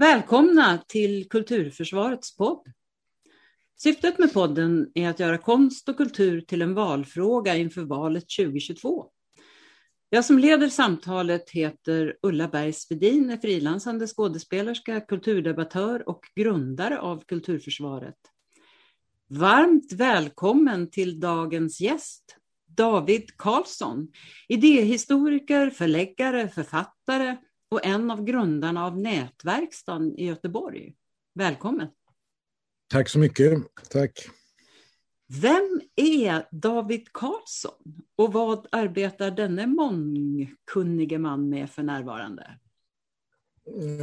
Välkomna till Kulturförsvarets podd. Syftet med podden är att göra konst och kultur till en valfråga inför valet 2022. Jag som leder samtalet heter Ulla Bergsvedin, är frilansande skådespelerska, kulturdebattör och grundare av Kulturförsvaret. Varmt välkommen till dagens gäst, David Karlsson, idéhistoriker, förläggare, författare och en av grundarna av Nätverkstan i Göteborg. Välkommen! Tack så mycket. Tack. Vem är David Karlsson och vad arbetar denne mångkunnige man med för närvarande?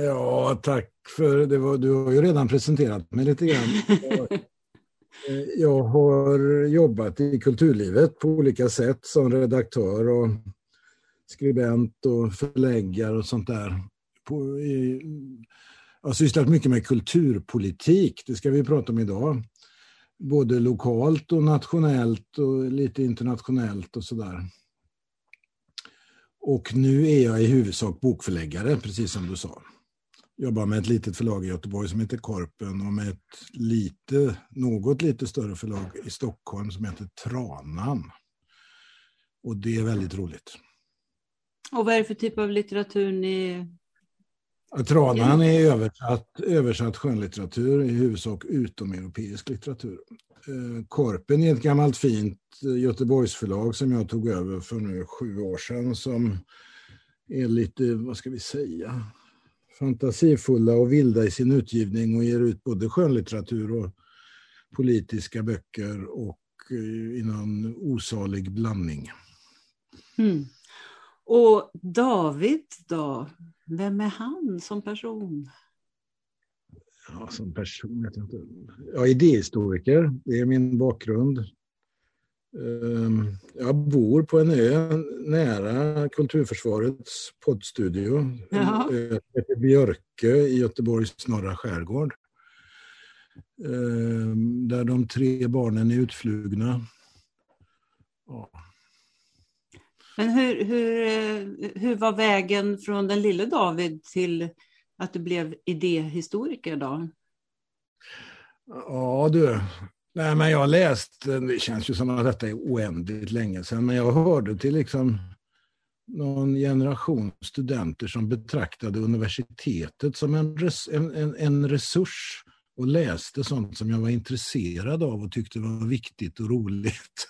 Ja, tack för det. Var, du har ju redan presenterat mig lite grann. Jag har jobbat i kulturlivet på olika sätt som redaktör och skribent och förläggare och sånt där. På, i, jag har sysslat mycket med kulturpolitik, det ska vi prata om idag. Både lokalt och nationellt och lite internationellt och sådär. Och nu är jag i huvudsak bokförläggare, precis som du sa. Jobbar med ett litet förlag i Göteborg som heter Korpen och med ett lite, något lite större förlag i Stockholm som heter Tranan. Och det är väldigt roligt. Och vad är det för typ av litteratur ni... Tranan är översatt, översatt skönlitteratur, i huvudsak utomeuropeisk litteratur. Eh, Korpen är ett gammalt fint Göteborgsförlag som jag tog över för nu sju år sedan som är lite, vad ska vi säga, fantasifulla och vilda i sin utgivning och ger ut både skönlitteratur och politiska böcker och i någon osalig blandning. Mm. Och David då? Vem är han som person? Ja, som person vet jag inte. Ja, idéhistoriker, det är min bakgrund. Ehm, jag bor på en ö nära Kulturförsvarets poddstudio. Jaha. heter Björke i Göteborgs norra skärgård. Ehm, där de tre barnen är utflugna. Men hur, hur, eh, hur var vägen från den lille David till att du blev idéhistoriker då? Ja du, Nej, men jag läste, det känns ju som att detta är oändligt länge sedan, men jag hörde till liksom någon generation studenter som betraktade universitetet som en, res, en, en, resurs och läste sånt som jag var intresserad av och tyckte var viktigt och roligt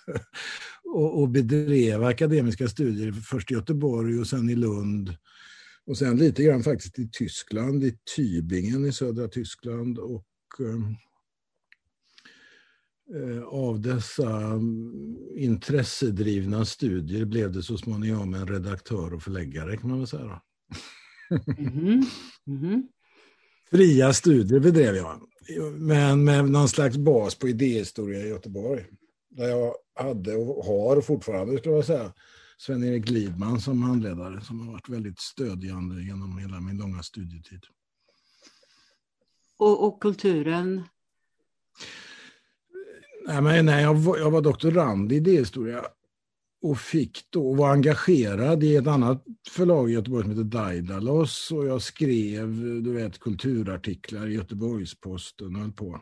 och, och bedrev akademiska studier, först i Göteborg och sen i Lund. Och sen lite grann faktiskt i Tyskland, i Tübingen i södra Tyskland. Och, um, Eh, av dessa mm, intressedrivna studier blev det så småningom en redaktör och förläggare kan man väl säga. Mm -hmm. Fria studier bedrev jag, men med någon slags bas på idéhistoria i Göteborg. Där jag hade och har fortfarande, skulle jag säga, Sven-Erik Lidman som handledare som har varit väldigt stödjande genom hela min långa studietid. Och, och kulturen Nej, men nej, jag, var, jag var doktorand i idéhistoria och fick då var engagerad i ett annat förlag i Göteborg som heter Daidalos och jag skrev du vet, kulturartiklar i Göteborgs-Posten och höll på.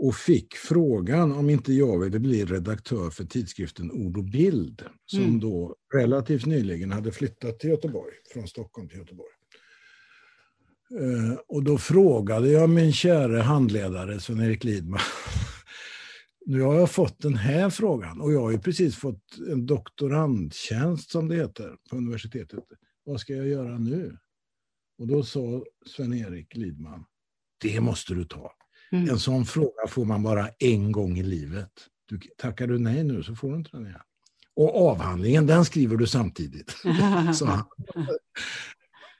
Och fick frågan om inte jag ville bli redaktör för tidskriften Ord och bild som mm. då relativt nyligen hade flyttat till Göteborg, från Stockholm till Göteborg. Eh, och då frågade jag min käre handledare Sven-Erik Lidman. nu har jag fått den här frågan och jag har ju precis fått en doktorandtjänst som det heter på universitetet. Vad ska jag göra nu? Och då sa Sven-Erik Lidman, det måste du ta. Mm. En sån fråga får man bara en gång i livet. Du, tackar du nej nu så får du inte den igen. Och avhandlingen, den skriver du samtidigt.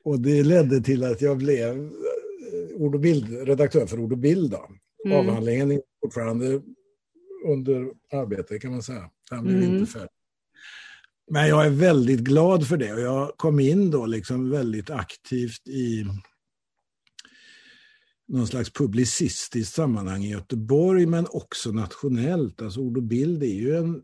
och det ledde till att jag blev eh, ord och bild, redaktör för Ord och bild. Mm. Avhandlingen är fortfarande under arbete kan man säga. Den blev mm. inte färdig. Men jag är väldigt glad för det och jag kom in då liksom väldigt aktivt i någon slags publicistiskt sammanhang i Göteborg men också nationellt. Alltså Ord och bild är ju en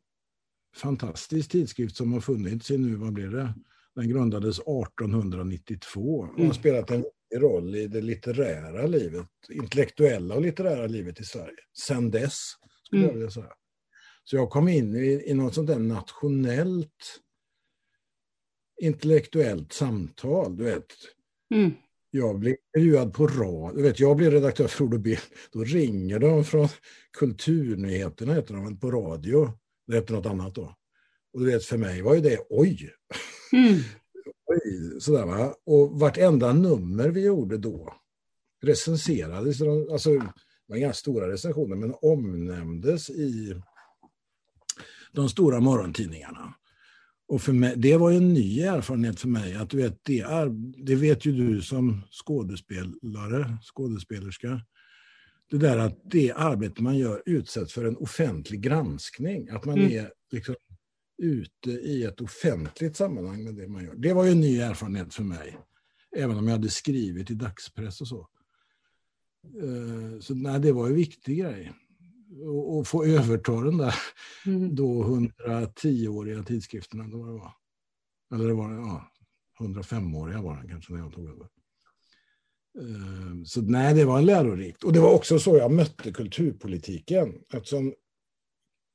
fantastisk tidskrift som har funnits i nu, vad blir det, den grundades 1892 och har mm. spelat en roll i det litterära livet, intellektuella och litterära livet i Sverige. Sen dess, skulle mm. jag vilja säga. Så jag kom in i, i något sånt där nationellt intellektuellt samtal, du vet. Mm. Jag blir intervjuad på radio, vet, jag blir redaktör för Ord och Bild, då ringer de från Kulturnyheterna, heter de, på radio. Det heter något annat då. Och du vet, för mig var ju det, oj! Mm. oj sådär, va? Och vartenda nummer vi gjorde då recenserades, alltså, det var inga stora recensioner, men omnämndes i de stora morgontidningarna. Och för mig, det var en ny erfarenhet för mig. att du vet, det, är, det vet ju du som skådespelare, skådespelerska. Det där att det arbete man gör utsätts för en offentlig granskning. Att man mm. är liksom ute i ett offentligt sammanhang med det man gör. Det var ju en ny erfarenhet för mig. Även om jag hade skrivit i dagspress och så. Eh, så nej, det var en viktig grej och, få överta den där mm. då 110-åriga tidskrifterna. Då det var. Eller det var ja, 105-åriga var den kanske när jag tog över. Ehm, så nej, det var en lärorikt. Och det var också så jag mötte kulturpolitiken. Eftersom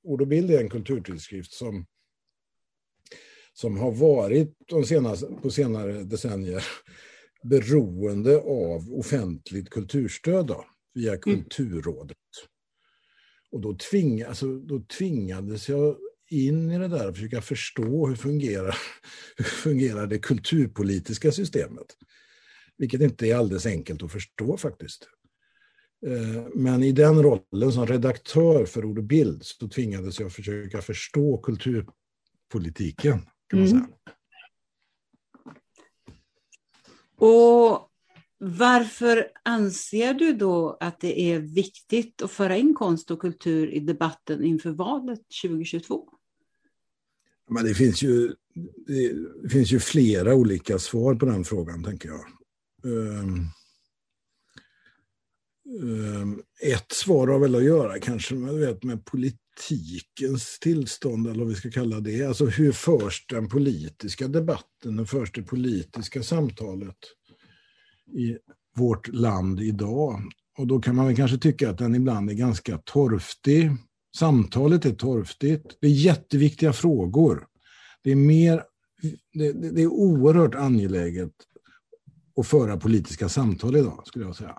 Ord och bild är en kulturtidskrift som, som har varit de senaste, på senare decennier beroende av offentligt kulturstöd då, via mm. Och då, tving, alltså, då tvingades jag in i det där och försöka förstå hur fungerar, hur fungerar det kulturpolitiska systemet. Vilket inte är alldeles enkelt att förstå faktiskt. Eh, men i den rollen som redaktör för Ord och Bild så tvingades jag försöka förstå kulturpolitiken. Kan man mm. säga. Och varför anser du då att det är viktigt att föra in konst och kultur i debatten inför valet 2022? Men det, finns ju, det finns ju flera olika svar på den frågan, tänker jag. Um, um, ett svar har väl att göra kanske med, vet, med politikens tillstånd, eller vad vi ska kalla det. Alltså hur förs den politiska debatten, hur förs det politiska samtalet? I vårt land idag. Och då kan man väl kanske tycka att den ibland är ganska torftig. Samtalet är torftigt. Det är jätteviktiga frågor. Det är, mer, det, det är oerhört angeläget att föra politiska samtal idag, skulle jag säga.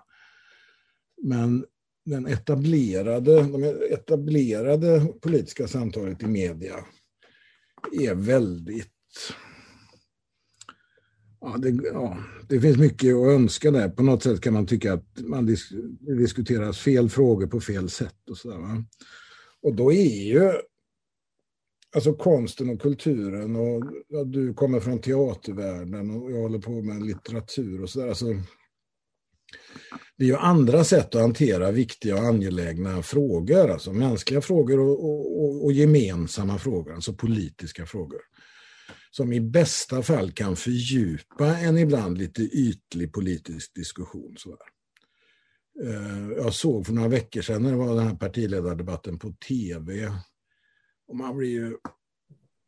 Men den etablerade, de etablerade politiska samtalet i media är väldigt Ja det, ja, det finns mycket att önska där. På något sätt kan man tycka att man dis diskuterar fel frågor på fel sätt. Och, så där, och då är ju alltså konsten och kulturen och ja, du kommer från teatervärlden och jag håller på med litteratur och sådär. Alltså, det är ju andra sätt att hantera viktiga och angelägna frågor, alltså mänskliga frågor och, och, och gemensamma frågor, alltså politiska frågor som i bästa fall kan fördjupa en ibland lite ytlig politisk diskussion. Sådär. Eh, jag såg för några veckor sedan när det var den här partiledardebatten på tv. Och man blir ju...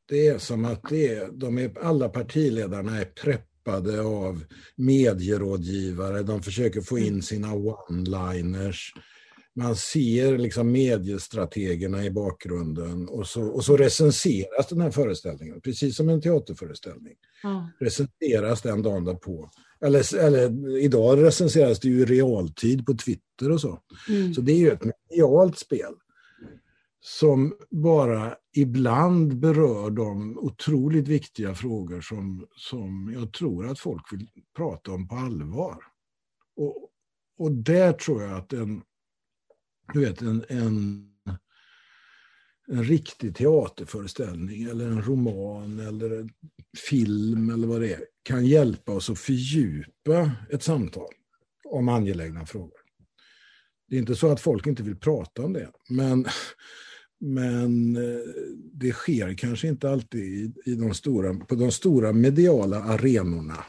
Det är som att det är, de är, alla partiledarna är preppade av medierådgivare. De försöker få in sina one-liners man ser liksom mediestrategerna i bakgrunden och så, och så recenseras den här föreställningen, precis som en teaterföreställning. Mm. Recenseras den dagen därpå. Eller, eller idag recenseras det ju i realtid på Twitter och så. Mm. Så det är ju ett medialt spel som bara ibland berör de otroligt viktiga frågor som, som jag tror att folk vill prata om på allvar. Och, och där tror jag att en du vet, en, en, en riktig teaterföreställning eller en roman eller en film eller vad det är kan hjälpa oss att fördjupa ett samtal om angelägna frågor. Det är inte så att folk inte vill prata om det, men, men eh, det sker kanske inte alltid i de stora, på de stora mediala arenorna.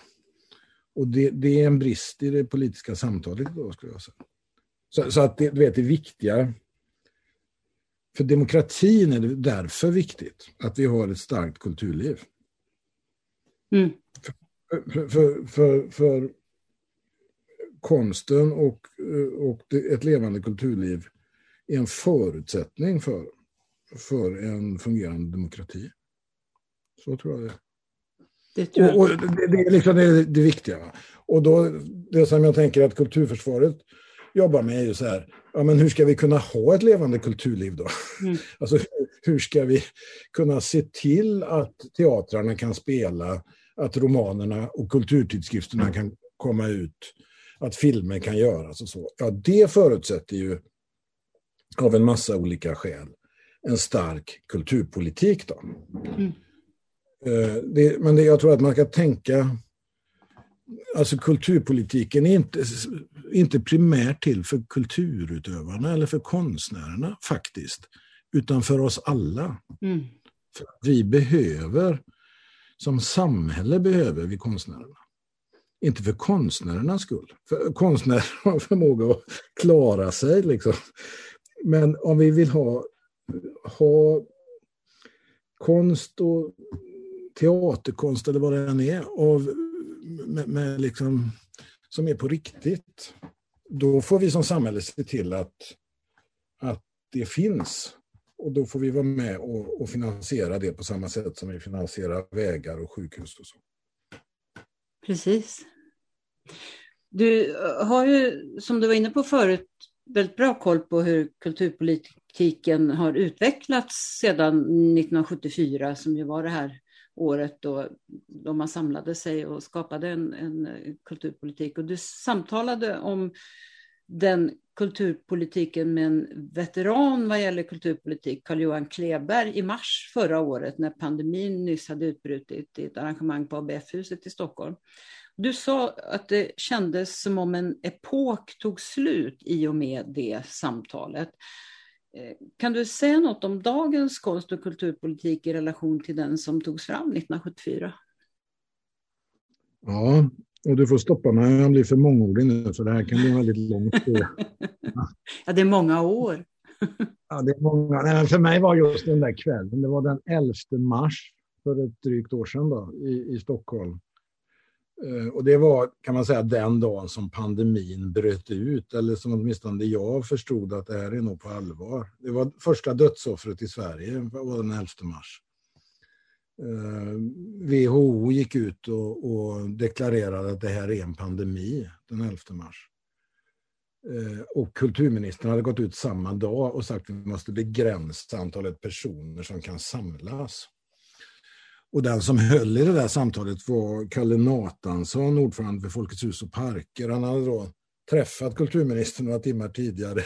Och det, det är en brist i det politiska samtalet då, skulle jag säga. Så, så att det, du vet, det viktiga för demokratin är det därför viktigt att vi har ett starkt kulturliv. Mm. För, för, för, för, konsten och, och ett levande kulturliv är en förutsättning för, för en fungerande demokrati. Så tror jag det är. Det, och, och det, det, är liksom det, det viktiga. Och då, det som jag tänker att kulturförsvaret jobbar med är ju så här, ja, men hur ska vi kunna ha ett levande kulturliv då? Mm. Alltså, hur ska vi kunna se till att teatrarna kan spela, att romanerna och kulturtidskrifterna kan komma ut, att filmer kan göras och så. Ja, det förutsätter ju av en massa olika skäl en stark kulturpolitik. Då. Mm. Eh, det, men det, jag tror att man ska tänka Alltså kulturpolitiken är inte, inte primärt till för kulturutövarna eller för konstnärerna faktiskt, utan för oss alla. Mm. För vi behöver, som samhälle behöver vi konstnärerna. Inte för konstnärernas skull. För konstnärer har förmåga att klara sig. Liksom. Men om vi vill ha, ha konst och teaterkonst eller vad det än är av med, med liksom, som är på riktigt, då får vi som samhälle se till att, att det finns. Och då får vi vara med och, och finansiera det på samma sätt som vi finansierar vägar och sjukhus och så. Precis. Du eh, har ju, som du var inne på förut, väldigt bra koll på hur kulturpolitiken har utvecklats sedan 1974 som ju var det här året då, då man samlade sig och skapade en, en kulturpolitik. Och du samtalade om den kulturpolitiken med en veteran vad gäller kulturpolitik, Carl-Johan Kleberg, i mars förra året när pandemin nyss hade utbrutit i ett arrangemang på ABF-huset i Stockholm. Du sa att det kändes som om en epok tog slut i och med det samtalet. Eh, kan du säga något om dagens konst och kulturpolitik i relation till den som togs fram 1974? Ja, och du får stoppa mig om jag blir för mångordig nu, för det här kan bli väldigt långt. ja, det är många år. ja, det är många. Nej, för mig var just den där kvällen, det var den 11 mars för ett drygt år sedan då, i, i Stockholm. Eh, och det var, kan man säga, den dagen som pandemin bröt ut, eller som åtminstone jag förstod att det här är nog på allvar. Det var första dödsoffret i Sverige, var den 11 mars. Eh, WHO gick ut och, och, deklarerade att det här är en pandemi den 11 mars. Eh, och kulturministern hade gått ut samma dag och sagt att vi måste begränsa antalet personer som kan samlas. Och den som höll i det där samtalet var Kalle Natansson, ordförande för Folkets hus och parker. Han hade då träffat kulturministern några timmar tidigare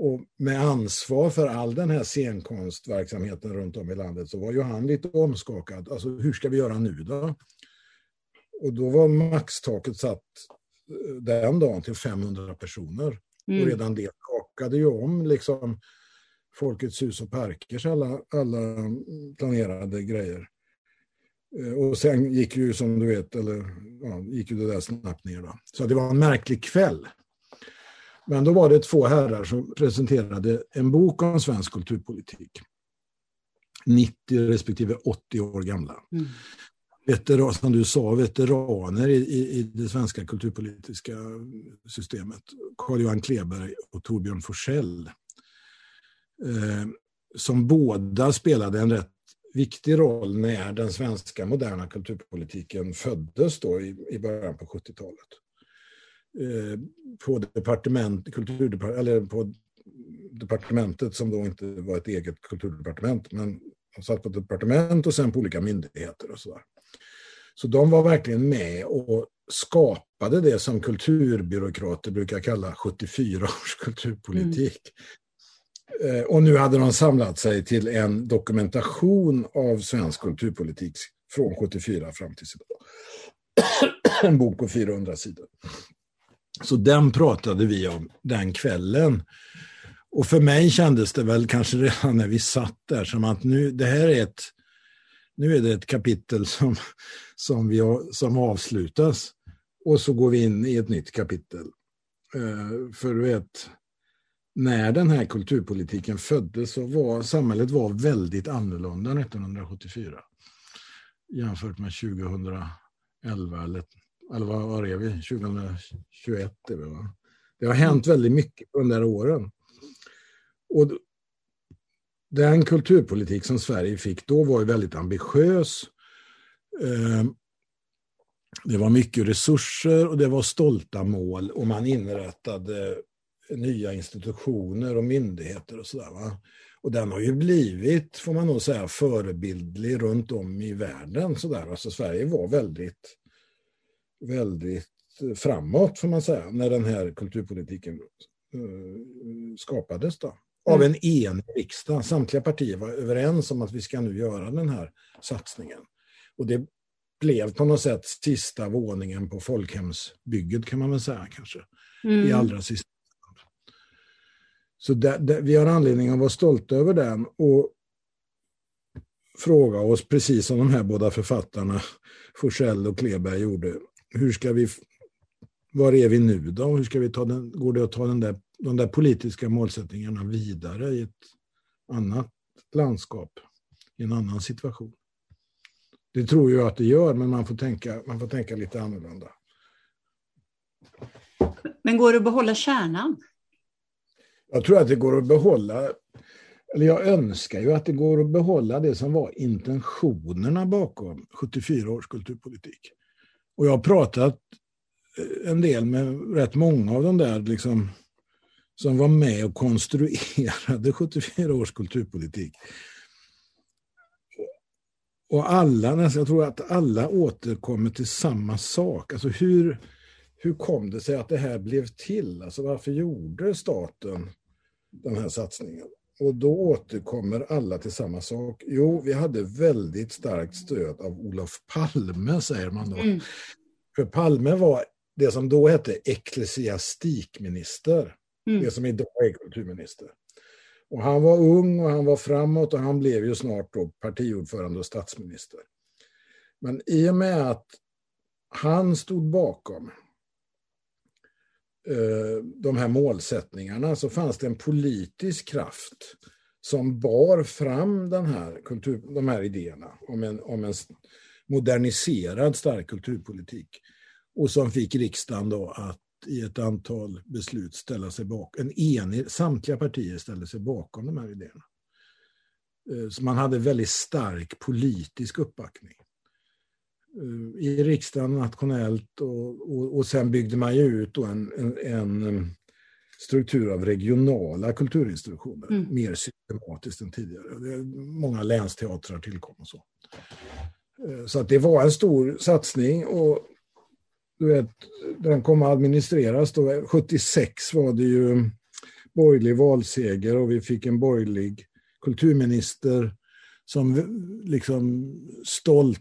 och med ansvar för all den här scenkonstverksamheten runt om i landet så var ju han lite omskakad. Alltså hur ska vi göra nu då? Och då var maxtaket satt eh, den dagen till 500 personer. Mm. Och redan det skakade ju om liksom Folkets hus och parkers alla, alla planerade grejer. Eh, och sen gick ju som du vet, eller ja, gick ju det där snabbt ner. Då. Så det var en märklig kväll. Men då var det två herrar som presenterade en bok om svensk kulturpolitik. 90 respektive 80 år gamla. Mm. Veteran, som du sa, veteraner i, i, i det svenska kulturpolitiska systemet. Carl-Johan Kleberg och Torbjörn Forsell. Eh, som båda spelade en rätt viktig roll när den svenska moderna kulturpolitiken föddes då i, i början på 70-talet. Eh, på, departement, kulturdepart, eller på departementet som då inte var ett eget kulturdepartement, men de satt på departement och sen på olika myndigheter och sådär. Så de var verkligen med och skapade det som kulturbyråkrater brukar kalla 74 års kulturpolitik. Mm. Eh, och nu hade de samlat sig till en dokumentation av svensk kulturpolitik från 74 fram till idag. En bok på 400 sidor. Så den pratade vi om den kvällen. Och för mig kändes det väl kanske redan när vi satt där som att nu, det här är ett, nu är det ett kapitel som, som, vi som avslutas. Och så går vi in i ett nytt kapitel. Eh, för du vet, när den här kulturpolitiken föddes så var samhället var väldigt annorlunda 1974 jämfört med 2011 eller Eller vad, var är vi? 2021 är vi, va? Det har hänt väldigt mycket under de åren. Och den kulturpolitik som Sverige fick då var ju väldigt ambitiös. Ehm, det var mycket resurser och det var stolta mål och man inrättade nya institutioner och myndigheter och sådär. Och den har ju blivit, får man nog säga, förebildlig runt om i världen. Så där. Alltså Sverige var väldigt, väldigt framåt, får man säga, när den här kulturpolitiken uh, skapades. Då. Av mm. en enig riksdag. Samtliga partier var överens om att vi ska nu göra den här satsningen. Och det blev på något sätt sista våningen på folkhemsbygget kan man väl säga kanske. Mm. I allra sista så där, där, vi har anledning att vara stolta över den och fråga oss, precis som de här båda författarna, Forsell och Kleberg gjorde, hur ska vi, var är vi nu då? Hur ska vi ta den, går det att ta den där, de där politiska målsättningarna vidare i ett annat landskap, i en annan situation? Det tror jag att det gör, men man får tänka, man får tänka lite annorlunda. Men går det att behålla kärnan? Jag tror att det går att behålla, eller jag önskar ju att det går att behålla det som var intentionerna bakom 74 års kulturpolitik. Och jag har pratat eh, en del med rätt många av de där liksom, som var med och konstruerade 74 års kulturpolitik. Och alla, jag tror att alla återkommer till samma sak. Alltså hur, hur kom det sig att det här blev till? Alltså varför gjorde staten den här satsningen. Och då återkommer alla till samma sak. Jo, vi hade väldigt starkt stöd av Olof Palme, säger man då. Mm. För Palme var det som då hette ecklesiastikminister, mm. det som idag är kulturminister. Och han var ung och han var framåt och han blev ju snart då partiordförande och statsminister. Men i och med att han stod bakom Eh, de här målsättningarna så fanns det en politisk kraft som bar fram den här kultur, de här idéerna om en, om en moderniserad stark kulturpolitik. Och som fick riksdagen då att i ett antal beslut ställa sig bakom, en enig, samtliga partier ställde sig bakom de här idéerna. Eh, så man hade väldigt stark politisk uppbackning. Eh, i riksdagen nationellt och, och, och sen byggde man ju ut en, en, en, struktur av regionala kulturinstitutioner mm. mer systematiskt än tidigare. Många länsteatrar tillkom och så. Eh, så att det var en stor satsning och du vet, den kom att administreras då. 76 var det ju borgerlig valseger och vi fick en borgerlig kulturminister som liksom stolt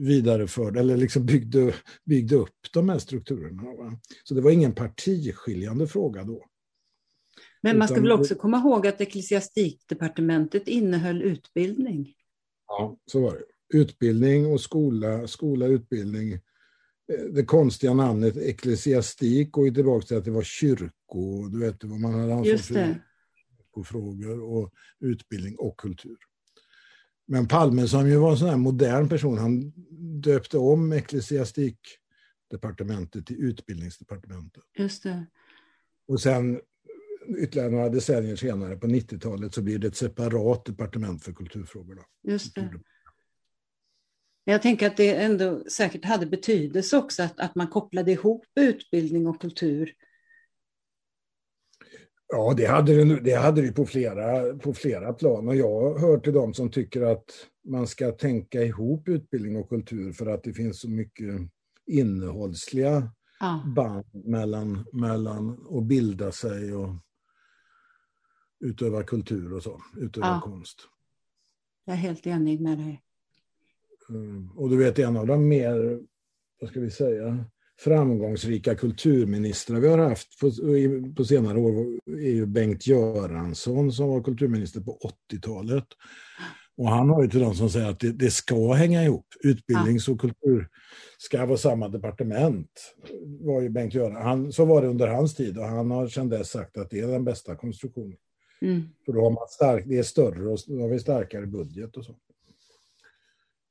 vidareförde, eller liksom byggde, byggde upp de här strukturerna. Va? Så det var ingen partiskiljande fråga då. Men man ska väl också komma ihåg att ecklesiastikdepartementet innehöll utbildning? Ja, så var det. Utbildning och skola, skola, utbildning. Eh, det konstiga namnet ecklesiastik går ju tillbaka till att det var kyrko, du vet vad man hade ansvar för kyrkofrågor och utbildning och kultur. Men Palme som ju var en sån här modern person, han döpte om ecklesiastikdepartementet till utbildningsdepartementet. Just det. Och sen ytterligare några decennier senare, på 90-talet, så blir det ett separat departement för kulturfrågorna. Just det. Jag tänker att det ändå säkert hade betydelse också att, att man kopplade ihop utbildning och kultur Ja, det hade det, det hade det på, flera, på flera plan. Och jag hör till dem som tycker att man ska tänka ihop utbildning och kultur för att det finns så mycket innehållsliga ja. band mellan, mellan att bilda sig och utöva kultur och så, utöva ja. konst. Jag är helt enig med dig. Mm. Och du vet, en av de mer, vad ska vi säga, framgångsrika kulturministrar vi har haft på, på senare år är ju Bengt Göransson som var kulturminister på 80-talet. Och han har ju till de som säger att det, det ska hänga ihop. Utbildnings och kultur ska vara samma departement. Var ju Bengt Göransson. Han, så var det under hans tid och han har sedan dess sagt att det är den bästa konstruktionen. Mm. För då har man stark, det är större och då har vi starkare budget och så.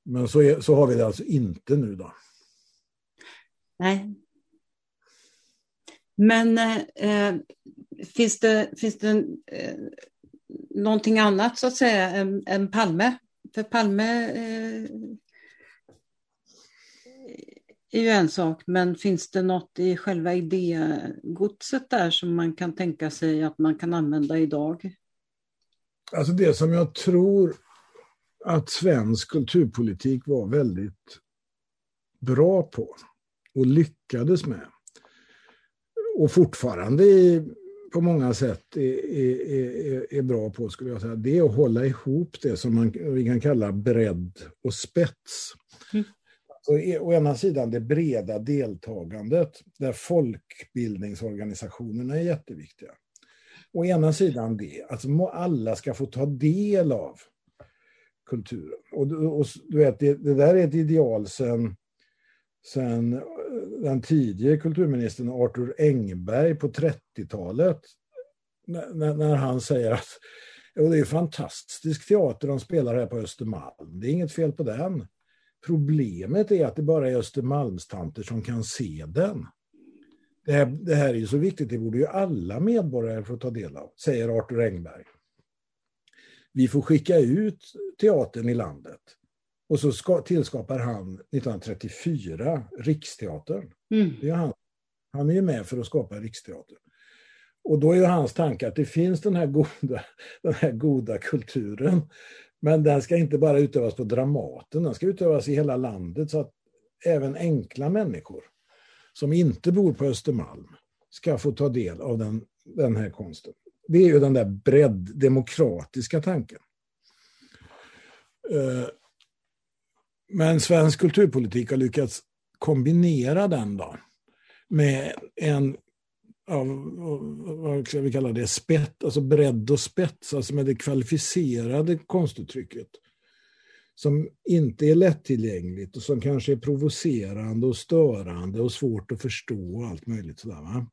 Men så, är, så har vi det alltså inte nu då. Nej. Men eh, finns det, finns det eh, någonting annat så att säga än, än Palme? För Palme eh, är ju en sak, men finns det något i själva idégodset där som man kan tänka sig att man kan använda idag? Alltså det som jag tror att svensk kulturpolitik var väldigt bra på och lyckades med och fortfarande på många sätt är, är, är, bra på, skulle jag säga, det är att hålla ihop det som man, vi kan kalla bredd och spets. Mm. Så å ena sidan det breda deltagandet, där folkbildningsorganisationerna är jätteviktiga. Å ena sidan det, att alltså alla ska få ta del av kulturen. Och, och du vet, det, det, där är ett ideal sen, sen eh, den tidigare kulturministern Arthur Engberg på 30-talet. När, när, han säger att och det är fantastisk teater de spelar här på Östermalm. Det är inget fel på den. Problemet är att det bara är Östermalmstanter som kan se den. Det här, det här är ju så viktigt, det borde ju alla medborgare få ta del av, säger Arthur Engberg. Vi får skicka ut teatern i landet. Och så ska, tillskapar han 1934 Riksteatern. Mm. Det är han. han är ju med för att skapa Riksteatern. Och då är hans tanke att det finns den här goda, den här goda kulturen men den ska inte bara utövas på Dramaten, den ska utövas i hela landet så att även enkla människor som inte bor på Östermalm ska få ta del av den, den här konsten. Det är ju den där bredd, demokratiska tanken. Men svensk kulturpolitik har lyckats kombinera den då med en av, vad ska vi kalla det, spett, alltså bredd och spets, alltså med det kvalificerade konstuttrycket. Som inte är lättillgängligt och som kanske är provocerande och störande och svårt att förstå och allt möjligt sådär. Va?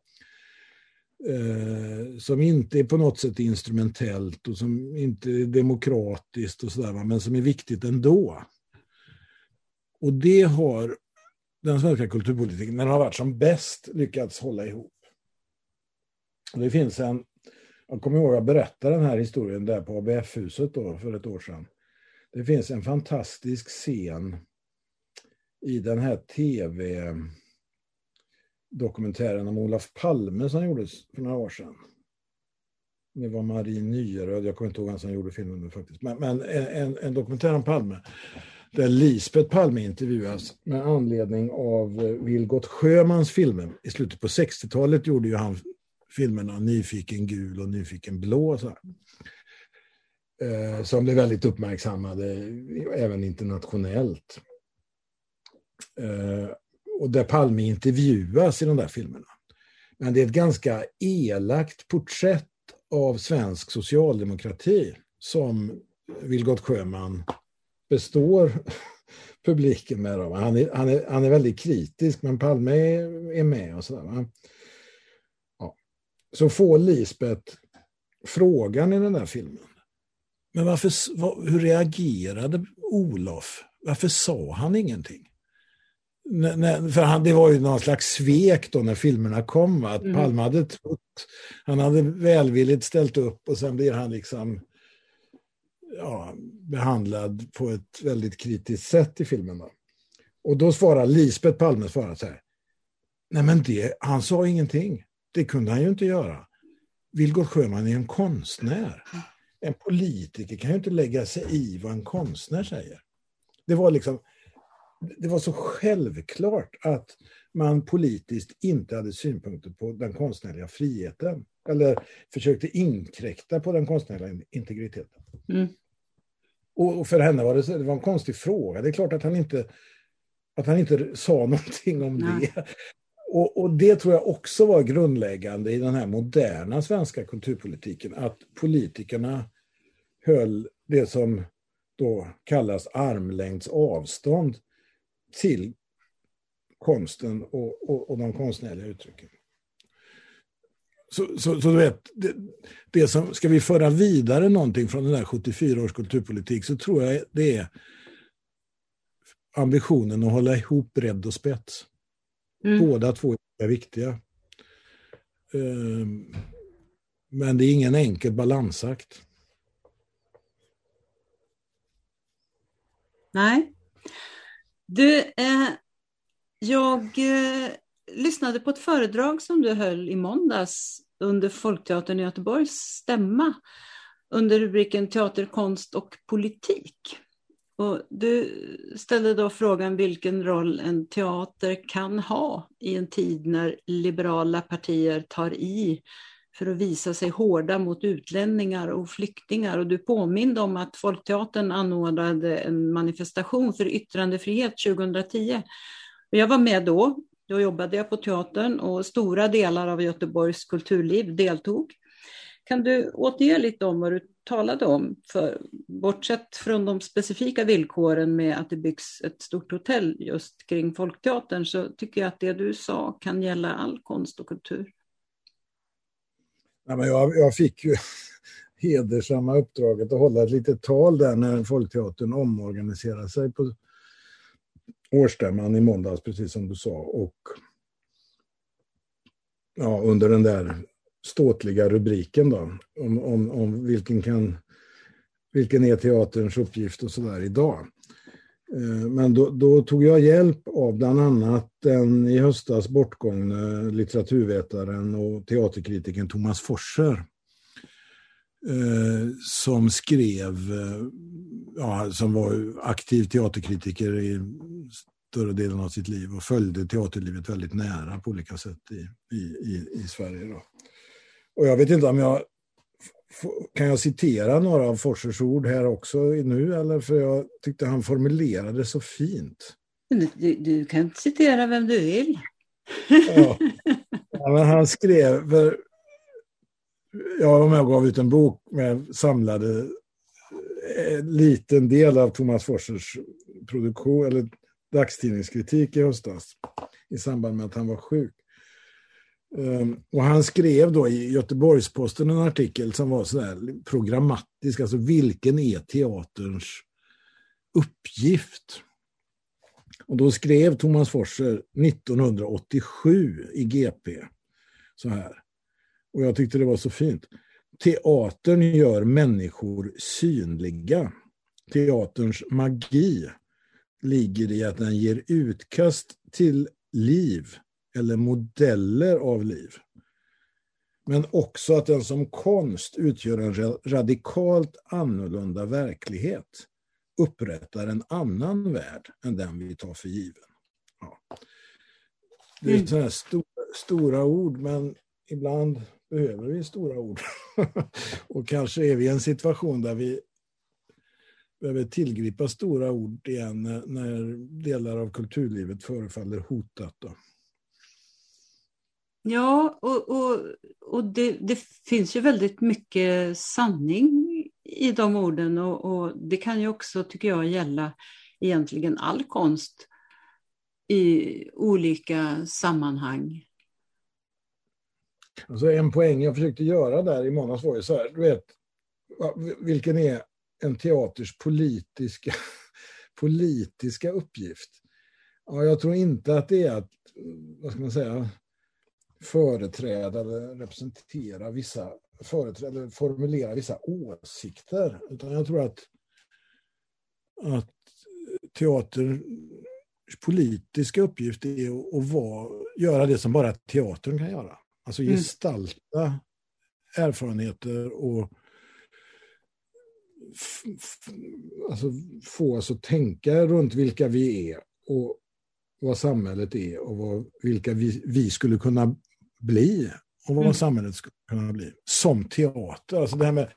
Eh, som inte är på något sätt instrumentellt och som inte är demokratiskt och sådär, men som är viktigt ändå. Och det har den svenska kulturpolitiken, när den har varit som bäst, lyckats hålla ihop. Det finns en, jag kommer ihåg att jag berättade den här historien där på ABF-huset då för ett år sedan. Det finns en fantastisk scen i den här tv-dokumentären om Olof Palme som gjordes för några år sedan. Det var Marie Nyröd, jag kommer inte ihåg vem som gjorde filmen nu faktiskt, men, men en, en, dokumentär om Palme där Lisbeth Palme intervjuas med anledning av eh, Vilgot Sjömans filmer. I slutet på 60-talet gjorde ju han filmerna Nyfiken gul och Nyfiken blå. Så eh, som blev väldigt uppmärksammade eh, även internationellt. Eh, och där Palme intervjuas i de där filmerna. Men det är ett ganska elakt porträtt av svensk socialdemokrati som Vilgot Sjöman består publiken med. Han är, han, är, han är väldigt kritisk, men Palme är, är med och sådär så får Lisbeth frågan i den där filmen. Men varför, hur reagerade Olof? Varför sa han ingenting? för han, det var ju någon slags svek då när filmerna kom, att mm. Palme hade trott, han hade välvilligt ställt upp och sen blir han liksom ja, behandlad på ett väldigt kritiskt sätt i filmen. Då. Och då svarar Lisbeth Palme svarar så här, nej men det, han sa ingenting. Det kunde han ju inte göra. Vilgot Sjöman är en konstnär. En politiker kan ju inte lägga sig i vad en konstnär säger. Det var liksom det var så självklart att man politiskt inte hade synpunkter på den konstnärliga friheten. Eller försökte inkräkta på den konstnärliga integriteten. Mm. Och för henne var det, det var en konstig fråga. Det är klart att han inte, att han inte sa någonting om Nej. det. Och, och, det tror jag också var grundläggande i den här moderna svenska kulturpolitiken, att politikerna höll det som då kallas armlängds avstånd till konsten och, och, och de konstnärliga uttrycken. Så, så, så, du vet, det, det, som, ska vi föra vidare någonting från den där 74 års kulturpolitik så tror jag det är ambitionen att hålla ihop bredd och spets. Mm. Båda två är viktiga. Ehm, men det är ingen enkel balansakt. Nej. Du, eh, jag eh, lyssnade på ett föredrag som du höll i måndags under Folkteatern i Göteborgs stämma under rubriken Teater, konst och politik. Och du ställde då frågan vilken roll en teater kan ha i en tid när liberala partier tar i för att visa sig hårda mot utlänningar och flyktingar. Och du påminde om att Folkteatern anordnade en manifestation för yttrandefrihet 2010. Och jag var med då, då jobbade jag på teatern och stora delar av Göteborgs kulturliv deltog. Kan du återge lite om vad du talade om? För bortsett från de specifika villkoren med att det byggs ett stort hotell just kring Folkteatern så tycker jag att det du sa kan gälla all konst och kultur. Ja, men jag, jag fick ju hedersamma uppdraget att hålla ett litet tal där när Folkteatern omorganiserade sig på årsstämman i måndags, precis som du sa. Och ja, under den där ståtliga rubriken då, om, om, om vilken, kan, vilken är teaterns uppgift och sådär idag. Eh, men då, då, tog jag hjälp av bland annat den i höstas bortgångne litteraturvetaren och teaterkritikern Thomas Forser. Eh, som skrev, eh, ja, som var aktiv teaterkritiker i större delen av sitt liv och följde teaterlivet väldigt nära på olika sätt i, i, i, Sverige. Då. Och jag vet inte om jag kan jag citera några av Forsers ord här också nu? Eller för jag tyckte han formulerade så fint. Du, du kan citera vem du vill. Ja. ja men han skrev, för jag var med och gav ut en bok med samlade en liten del av Thomas Forsers produktion, eller dagstidningskritik i höstas i samband med att han var sjuk. Ehm, och han skrev då i Göteborgsposten en artikel som var sådär programmatisk, alltså vilken är teaterns uppgift? Och då skrev Thomas Forser 1987 i GP så här. Och jag tyckte det var så fint. Teatern gör människor synliga. Teaterns magi ligger i att den ger utkast till liv eller modeller av liv. Men också att den som konst utgör en radikalt annorlunda verklighet. Upprättar en annan värld än den vi tar för given. Ja. Det är mm. sådana stora, stora ord, men ibland behöver vi stora ord. och kanske är vi i en situation där vi behöver tillgripa stora ord igen eh, när, delar av kulturlivet förefaller hotat. Då. Ja, och, och, och det, det, finns ju väldigt mycket sanning i de orden och, och, det kan ju också, tycker jag, gälla egentligen all konst i olika sammanhang. Alltså en poäng jag försökte göra där i månads var ju så här, du vet, vilken är en teaters politiska, politiska uppgift? Ja, jag tror inte att det är att, vad ska man säga, företräda eller representera vissa, företräda eller formulera vissa åsikter. Utan jag tror att, att teaterns politiska uppgift är att vara, göra det som bara teatern kan göra. Alltså mm. gestalta mm. erfarenheter och alltså få oss att tänka runt vilka vi är och vad samhället är och vad, vilka vi, vi skulle kunna bli och vad mm. samhället skulle kunna bli. Som teater. Alltså det här med,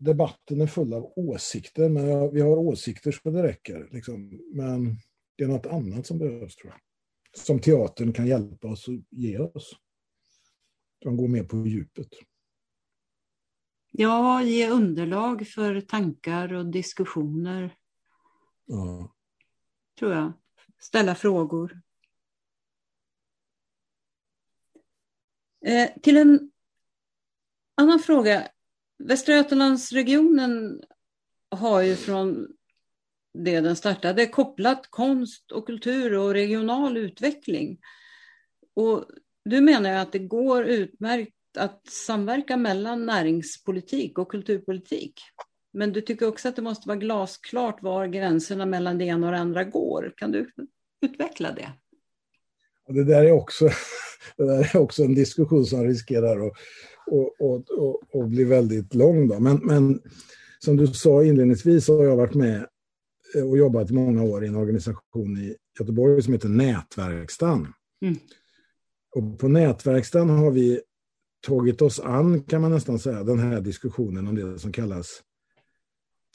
debatten är full av åsikter, men vi har åsikter så det räcker. Liksom. Men det är något annat som behövs, tror jag. Som teatern kan hjälpa oss och ge oss. De går mer på djupet. Ja, ge underlag för tankar och diskussioner. Ja. Tror jag. Ställa frågor. Eh, till en annan fråga. Västra Götalandsregionen har ju från det den startade kopplat konst och kultur och regional utveckling. Och du menar att det går utmärkt att samverka mellan näringspolitik och kulturpolitik. Men du tycker också att det måste vara glasklart var gränserna mellan det ena och det andra går. Kan du utveckla det? Det där är också, det där är också en diskussion som riskerar att, att, att, att bli väldigt lång. Då. Men, men som du sa inledningsvis har jag varit med och jobbat i många år i en organisation i Göteborg som heter Nätverkstan. Mm. Och på Nätverkstan har vi tagit oss an, kan man nästan säga, den här diskussionen om det som kallas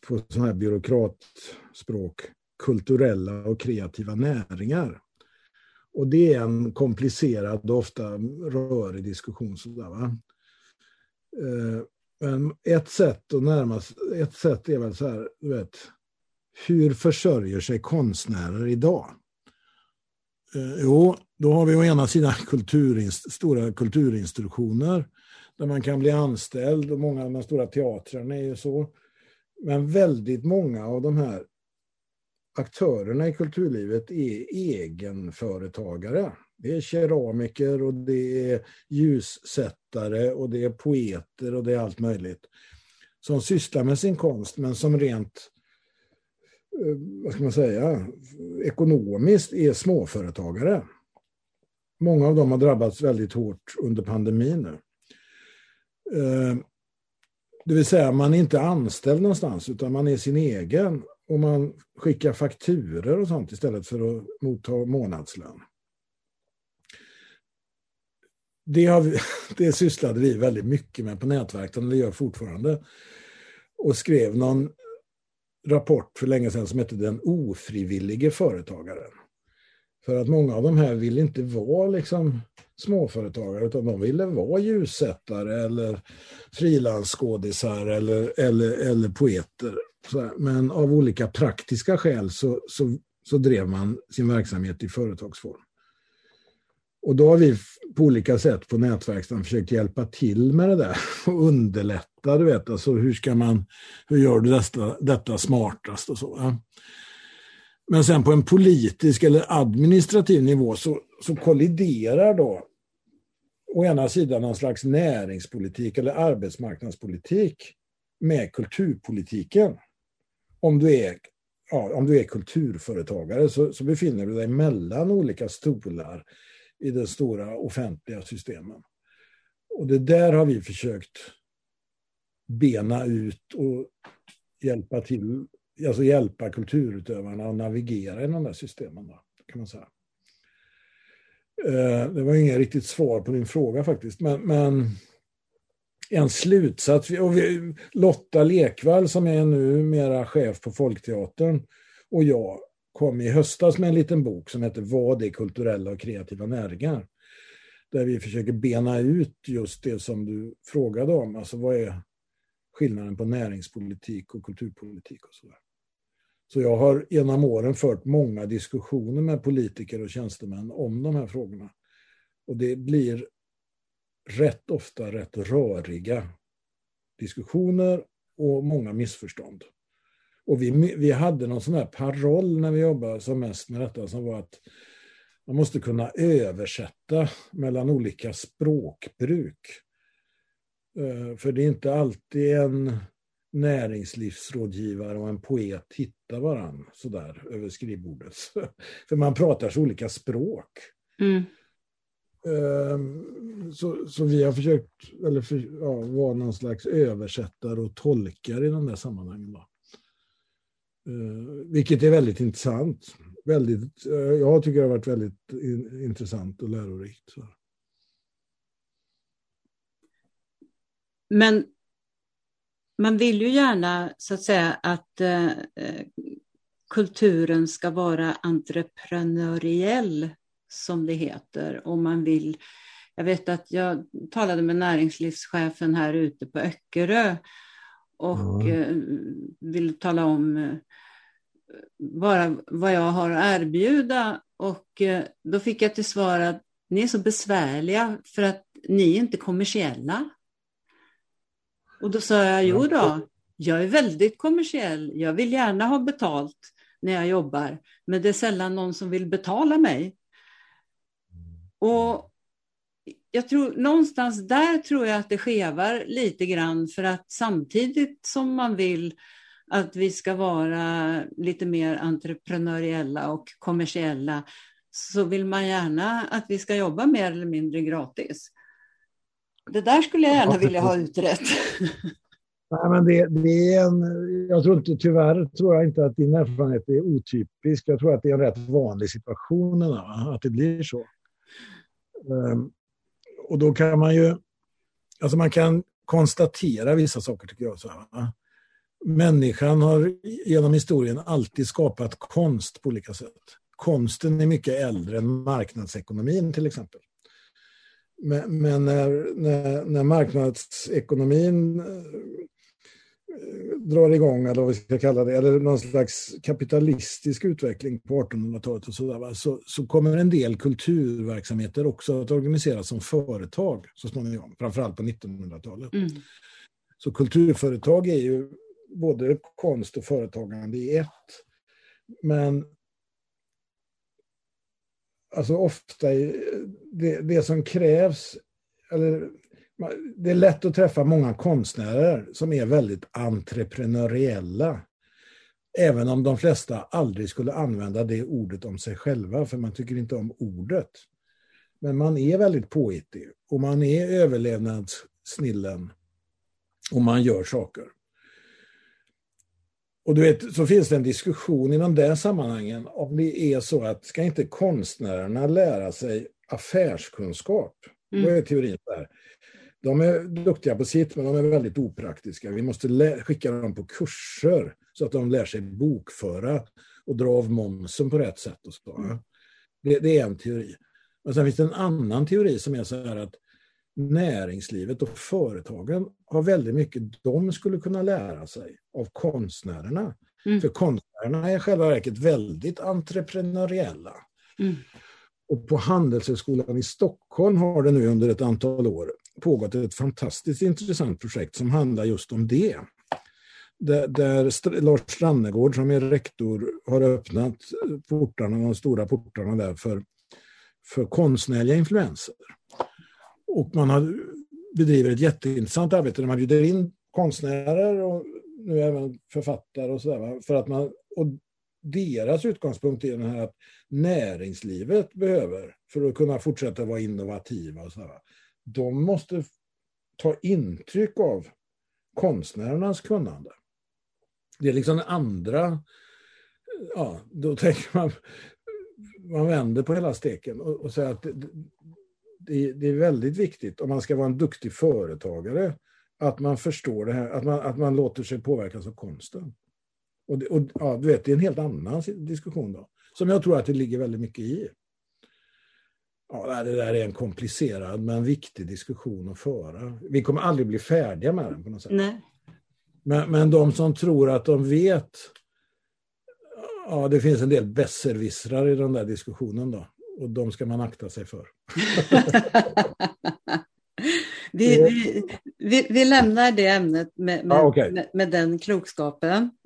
på sån här byråkratspråk kulturella och kreativa näringar. Och det är en komplicerad och ofta rörig diskussion. Sådär, va? Eh, men ett sätt att närma ett sätt är väl så här, du vet, hur försörjer sig konstnärer idag? Eh, jo, då har vi å ena sidan kulturinst stora kulturinstitutioner där man kan bli anställd och många av de stora teatrarna är ju så. Men väldigt många av de här aktörerna i kulturlivet är egenföretagare. Det är keramiker och det är ljussättare och det är poeter och det är allt möjligt. Som sysslar med sin konst men som rent, eh, Eh, vad ska man säga, ekonomiskt är småföretagare. Många av dem har drabbats väldigt hårt under pandemin nu. Eh, det vill säga man är inte anställd någonstans utan man är sin egen och man skickar fakturer och sånt istället för att motta månadslön. Det, har vi, det sysslade vi väldigt mycket med på nätverken, och det gör fortfarande. Och skrev någon rapport för länge sedan som hette Den ofrivillige företagaren. För att många av de här vill inte vara liksom småföretagare utan de ville vara ljussättare eller frilansskådisar eller, eller, eller poeter. Men av olika praktiska skäl så, så, så drev man sin verksamhet i företagsform. Och då har vi på olika sätt på nätverkstan försökt hjälpa till med det där och underlätta. Du vet, alltså hur, ska man, hur gör du detta, detta smartast och så. Ja? Men sen på en politisk eller administrativ nivå så, så kolliderar då å ena sidan någon slags näringspolitik eller arbetsmarknadspolitik med kulturpolitiken. Om du är, ja, om du är kulturföretagare så, så befinner du dig mellan olika stolar i de stora offentliga systemen. Och det där har vi försökt bena ut och hjälpa till alltså hjälpa kulturutövarna att navigera i de där systemen. Då, kan man säga. Eh, det var inget riktigt svar på din fråga faktiskt, men, men en slutsats. Och vi, Lotta Lekvall som är nu mera chef på Folkteatern och jag kom i höstas med en liten bok som heter Vad är kulturella och kreativa näringar? Där vi försöker bena ut just det som du frågade om. Alltså vad är skillnaden på näringspolitik och kulturpolitik och sådär. Så jag har genom åren fört många diskussioner med politiker och tjänstemän om de här frågorna. Och det blir rätt ofta rätt röriga diskussioner och många missförstånd. Och vi, vi hade någon sån här paroll när vi jobbade som mest med detta som var att man måste kunna översätta mellan olika språkbruk. Eh, för det är inte alltid en näringslivsrådgivare och en poet hittar varandra sådär över skrivbordet. För man pratar så olika språk. Mm. Ehm, så, så vi har försökt eller för, ja, vara någon slags översättare och tolkare i de där sammanhangen. Då. Eh, vilket är väldigt intressant. Väldigt, eh, jag tycker det har varit väldigt intressant och lärorikt. Så. Men man vill ju gärna så att säga att eh, eh, kulturen ska vara entreprenöriell som det heter och man vill jag vet att jag talade med näringslivschefen här ute på Öckerö och mm. ville tala om eh, bara vad jag har att erbjuda och eh, då fick jag till svar att ni är så besvärliga för att ni är inte kommersiella. Och då sa jag, jo då, jag är väldigt kommersiell. Jag vill gärna ha betalt när jag jobbar, men det är sällan någon som vill betala mig. Och jag tror någonstans där tror jag att det skevar lite grann för att samtidigt som man vill att vi ska vara lite mer entreprenöriella och kommersiella så vill man gärna att vi ska jobba mer eller mindre gratis. Det där skulle jag gärna vilja ha utrett. Nej, men det, det, är en, jag tror inte, tyvärr tror jag inte att din erfarenhet är otypisk. Jag tror att det är en rätt vanlig situation, att det blir så. Um, och då kan man ju, alltså man kan konstatera vissa saker tycker jag. Så här, Människan har genom historien alltid skapat konst på olika sätt. Konsten är mycket äldre än marknadsekonomin till exempel. Men, men när, när, när, marknadsekonomin eh, drar igång, eller vad vi ska kalla det, eller någon slags kapitalistisk utveckling på 1800-talet och så, så, så kommer en del kulturverksamheter också att organiseras som företag så småningom, framförallt på 1900-talet. Mm. Så kulturföretag är ju både konst och företagande i ett. Men alltså ofta det, det som krävs, eller det är lätt att träffa många konstnärer som är väldigt entreprenöriella. Även om de flesta aldrig skulle använda det ordet om sig själva, för man tycker inte om ordet. Men man är väldigt påhittig och man är överlevnadssnillen och man gör saker. Och du vet, så finns det en diskussion inom de sammanhangen om det är så att ska inte konstnärerna lära sig affärskunskap? Mm. Vad är teorin där? De är duktiga på sitt, men de är väldigt opraktiska. Vi måste skicka dem på kurser så att de lär sig bokföra och dra av momsen på rätt sätt. Och så. Mm. Det, det, är en teori. Men sen finns det en annan teori som är så här att näringslivet och företagen har väldigt mycket de skulle kunna lära sig av konstnärerna. Mm. För konstnärerna är i själva verket väldigt entreprenöriella. Mm. Och på Handelshögskolan i Stockholm har det nu under ett antal år pågått ett fantastiskt intressant projekt som handlar just om det. Där, där Lars Strannegård som är rektor har öppnat portarna, de stora portarna där för, för konstnärliga influenser. Och man har, bedriver ett jätteintressant arbete där man bjuder in konstnärer och nu även författare och sådär. För att man, och deras utgångspunkt är den här att näringslivet behöver för att kunna fortsätta vara innovativa och sådär de måste ta intryck av konstnärernas kunnande. Det är liksom den andra, ja, då tänker man, man vänder på hela steken och, och säger att det, det, det, är väldigt viktigt om man ska vara en duktig företagare att man förstår det här, att man, att man låter sig påverkas av konsten. Och, det, och ja, du vet, det är en helt annan diskussion då, som jag tror att det ligger väldigt mycket i. Ja, det där är en komplicerad men viktig diskussion att föra. Vi kommer aldrig bli färdiga med den på något sätt. Nej. Men, men de som tror att de vet, ja det finns en del besserwissrar i den där diskussionen då. Och de ska man akta sig för. vi, vi, vi, vi, lämnar det ämnet med, med, ah, okay. med, med den klokskapen.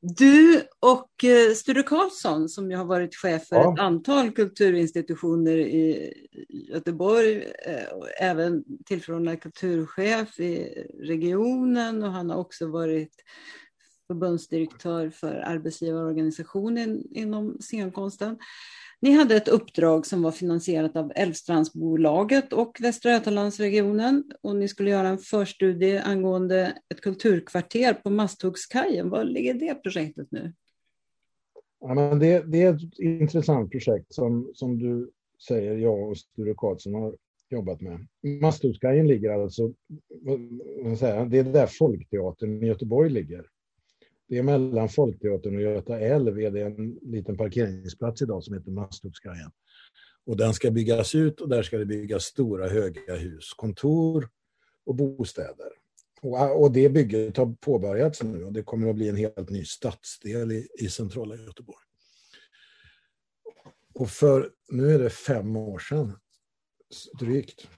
Du och eh, Sture Karlsson som ju har varit chef för ja. ett antal kulturinstitutioner i Göteborg, eh, även tillförordnad kulturchef i regionen och han har också varit förbundsdirektör för arbetsgivarorganisationen inom scenkonsten. Ni hade ett uppdrag som var finansierat av Älvstrandsbolaget och Västra Götalandsregionen och ni skulle göra en förstudie angående ett kulturkvarter på Masthuggskajen. Var ligger det projektet nu? Ja, men det, det, är ett intressant projekt som, som du säger, jag och Sture Karlsson har jobbat med. Masthuggskajen ligger alltså, det är där Folkteatern i Göteborg ligger. Det är mellan Folkteatern och Göta älv är det en liten parkeringsplats idag som heter Masthuggskajen. Och den ska byggas ut och där ska det byggas stora höga hus, kontor och bostäder. Och, och det bygget har påbörjats nu och det kommer att bli en helt ny stadsdel i, i centrala Göteborg. Och för, nu är det fem år sedan, drygt,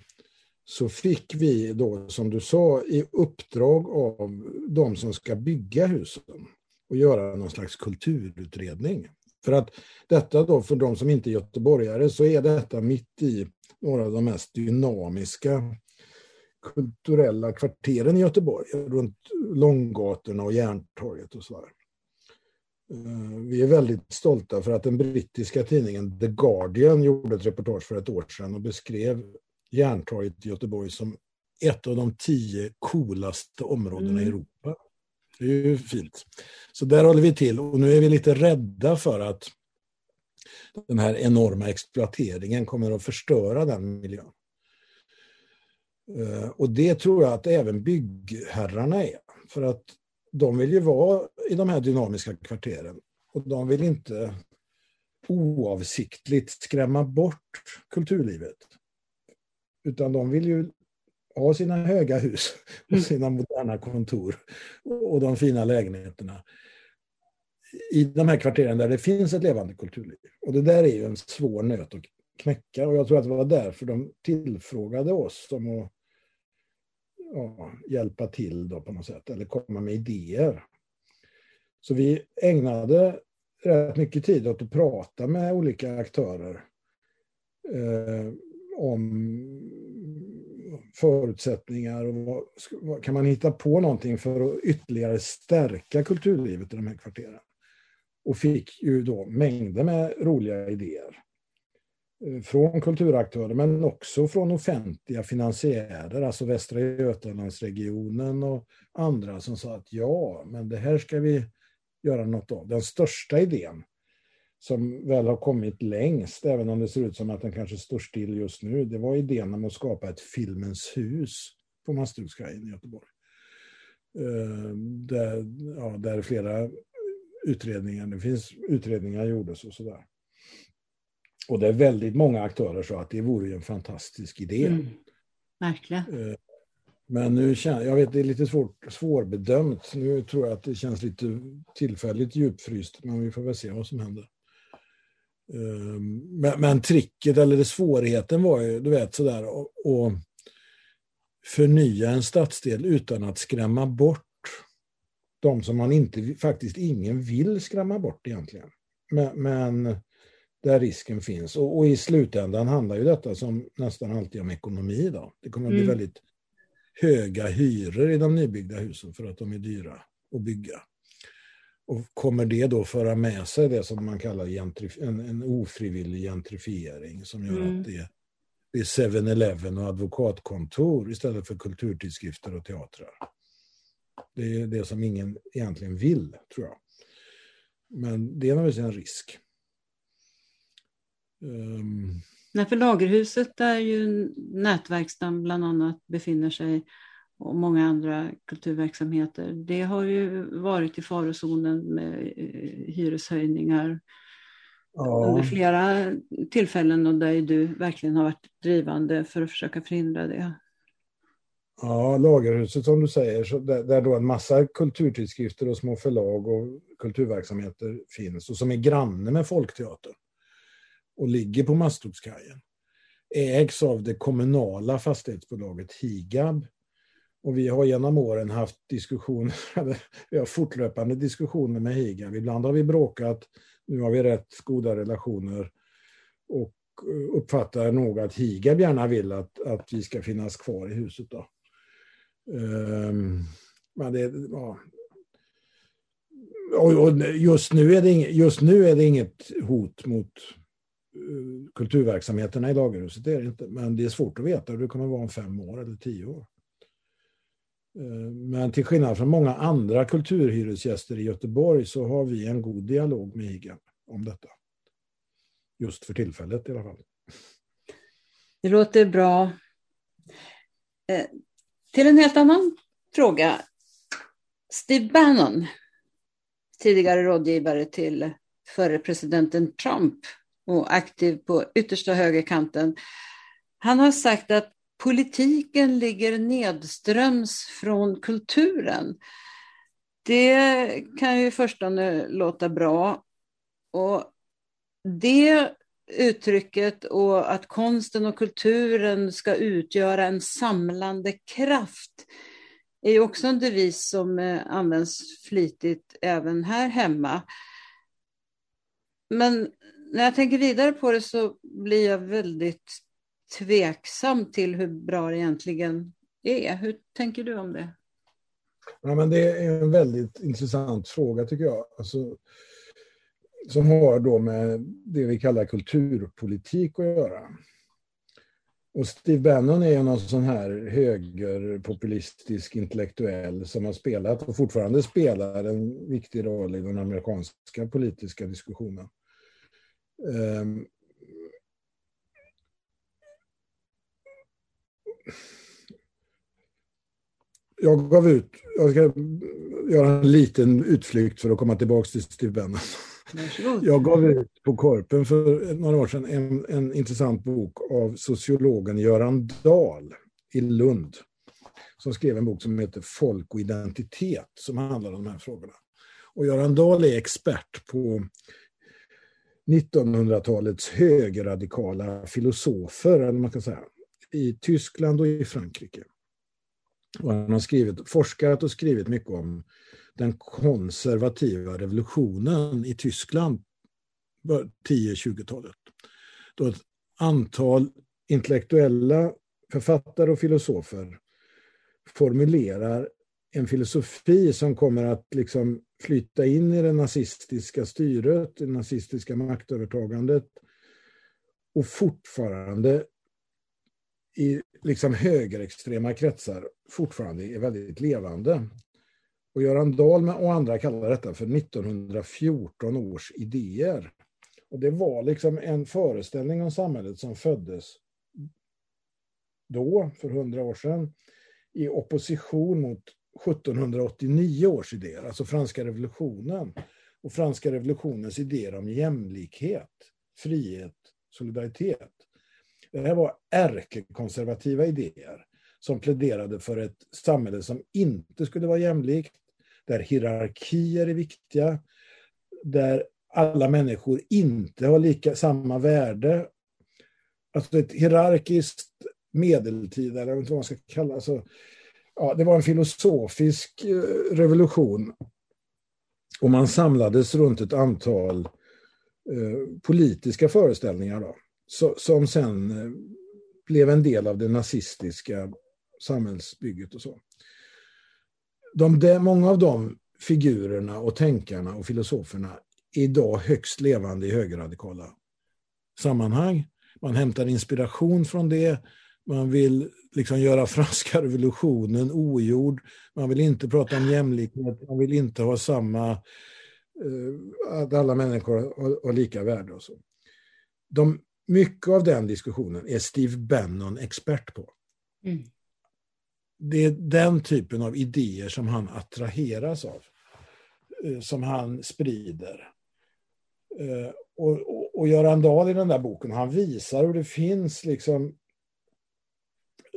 så fick vi då, som du sa, i uppdrag av de som ska bygga husen och göra någon slags kulturutredning. För att detta då, för de som inte är göteborgare, så är detta mitt i några av de mest dynamiska kulturella kvarteren i Göteborg, runt Långgatorna och Järntorget och sådär. Eh, vi är väldigt stolta för att den brittiska tidningen The Guardian gjorde ett reportage för ett år sedan och beskrev Järntorget i Göteborg som ett av de tio coolaste områdena mm. i Europa. Det är ju fint. Så där håller vi till och nu är vi lite rädda för att den här enorma exploateringen kommer att förstöra den miljön. Eh, och det tror jag att även byggherrarna är. För att de vill ju vara i de här dynamiska kvarteren och de vill inte oavsiktligt skrämma bort kulturlivet. Utan de vill ju ha sina höga hus och mm. sina moderna kontor och de fina lägenheterna i de här kvarteren där det finns ett levande kulturliv. Och det där är ju en svår nöt att knäcka och jag tror att det var därför de tillfrågade oss om att ja, hjälpa till då på något sätt, eller komma med idéer. Så vi ägnade rätt mycket tid åt att prata med olika aktörer eh, om förutsättningar och vad, vad, kan man hitta på någonting för att ytterligare stärka kulturlivet i de här kvarteren. Och fick ju då mängder med roliga idéer. Eh, från kulturaktörer men också från offentliga finansiärer, alltså Västra Götalandsregionen och andra som sa att ja, men det här ska vi göra något av. Den största idén som väl har kommit längst, även om det ser ut som att den kanske står still just nu, det var idén om att skapa ett Filmens hus på Masthugskajen i Göteborg. Eh, där, ja, där flera utredningar, det finns utredningar gjordes och sådär. Och det är väldigt många aktörer sa att det vore en fantastisk idé. Mm. Verkligen. Eh, men nu känner jag vet det är lite svårt, svårbedömt. Nu tror jag att det känns lite tillfälligt djupfryst, men vi får väl se vad som händer. Eh, men, men tricket, eller det svårigheten var ju, du vet sådär, att förnya en stadsdel utan att skrämma bort de som man inte, faktiskt ingen vill skrämma bort egentligen. Men, men där risken finns. Och, och, i slutändan handlar ju detta som nästan alltid om ekonomi. Då. Det kommer att bli mm. väldigt höga hyror i de nybyggda husen för att de är dyra att bygga. Och kommer det då föra med sig det som man kallar en, en ofrivillig gentrifiering som gör mm. att det, det är 7-Eleven och advokatkontor istället för kulturtidskrifter och teatrar. Det är det som ingen egentligen vill, tror jag. Men det är naturligtvis en risk. Um... Nej, för Lagerhuset där ju nätverkstan bland annat befinner sig och många andra kulturverksamheter. Det har ju varit i farozonen med eh, hyreshöjningar ja. under flera tillfällen och där du verkligen har varit drivande för att försöka förhindra det. Ja, Lagerhuset som du säger, så där, där då en massa kulturtidskrifter och små förlag och kulturverksamheter finns och som är granne med Folkteatern och ligger på Masthuggskajen ägs av det kommunala fastighetsbolaget Higab. Och vi har genom åren haft diskussioner, vi har fortlöpande diskussioner med Higab. Ibland har vi bråkat, nu har vi rätt goda relationer och eh, uppfattar nog att Higab gärna vill att, att vi ska finnas kvar i huset. Då. Um, men det, ja. och just, nu är det inget, just nu är det inget hot mot eh, kulturverksamheterna i Lagerhuset, det är det inte. Men det är svårt att veta hur det kommer att vara om fem år eller tio år. Eh, men till skillnad från många andra kulturhyresgäster i Göteborg så har vi en god dialog med IGA om detta. Just för tillfället i alla fall. Det låter bra. Eh, till en helt annan fråga. Steve Bannon, tidigare rådgivare till förre presidenten Trump, och aktiv på yttersta högerkanten. Han har sagt att politiken ligger nedströms från kulturen. Det kan ju i förstone låta bra. Och det uttrycket och att konsten och kulturen ska utgöra en samlande kraft är ju också en devis som eh, används flitigt även här hemma. Men när jag tänker vidare på det så blir jag väldigt tveksam till hur bra det egentligen är. Hur tänker du om det? Ja, men det är en väldigt intressant fråga tycker jag. Alltså, som har då med det vi kallar kulturpolitik att göra. Och Steve Bannon är någon sån här högerpopulistisk intellektuell som har spelat och fortfarande spelar en viktig roll i den amerikanska politiska diskussionen. Um, jag gav ut, jag ska göra en liten utflykt för att komma tillbaka till Bannon. Jag gav ut på Korpen för några år sedan en, en intressant bok av sociologen Göran Dahl i Lund. Som skrev en bok som heter Folk och identitet som handlar om de här frågorna. Och Göran Dahl är expert på 1900-talets högerradikala filosofer, eller man kan säga, i Tyskland och i Frankrike. Och han har skrivit, forskat och skrivit mycket om den konservativa revolutionen i Tyskland 10-20-talet. Då ett antal intellektuella författare och filosofer formulerar en filosofi som kommer att liksom flytta in i det nazistiska styret, det nazistiska maktövertagandet och fortfarande i liksom högerextrema kretsar fortfarande är väldigt levande. Och Göran Dahl och andra kallar detta för 1914 års idéer. Och det var liksom en föreställning om samhället som föddes då, för hundra år sedan, i opposition mot 1789 års idéer, alltså franska revolutionen. Och franska revolutionens idéer om jämlikhet, frihet, solidaritet. Det här var ärkekonservativa idéer som pläderade för ett samhälle som inte skulle vara jämlikt, där hierarkier är viktiga, där alla människor inte har lika, samma värde. Alltså ett hierarkiskt medeltida, eller vad man ska kalla alltså, ja, det var en filosofisk eh, revolution. Och man samlades runt ett antal eh, politiska föreställningar då, som sen eh, blev en del av det nazistiska samhällsbygget och så. De, de, många av de figurerna och tänkarna och filosoferna är idag högst levande i högerradikala sammanhang. Man hämtar inspiration från det. Man vill liksom göra franska revolutionen ogjord. Man vill inte prata om jämlikhet. Man vill inte ha samma... Eh, att alla människor har, har lika värde och så. De, mycket av den diskussionen är Steve Bannon expert på. Mm det är den typen av idéer som han attraheras av, eh, som han sprider. Eh, och, och, och Göran Dahl i den där boken, han visar hur det finns liksom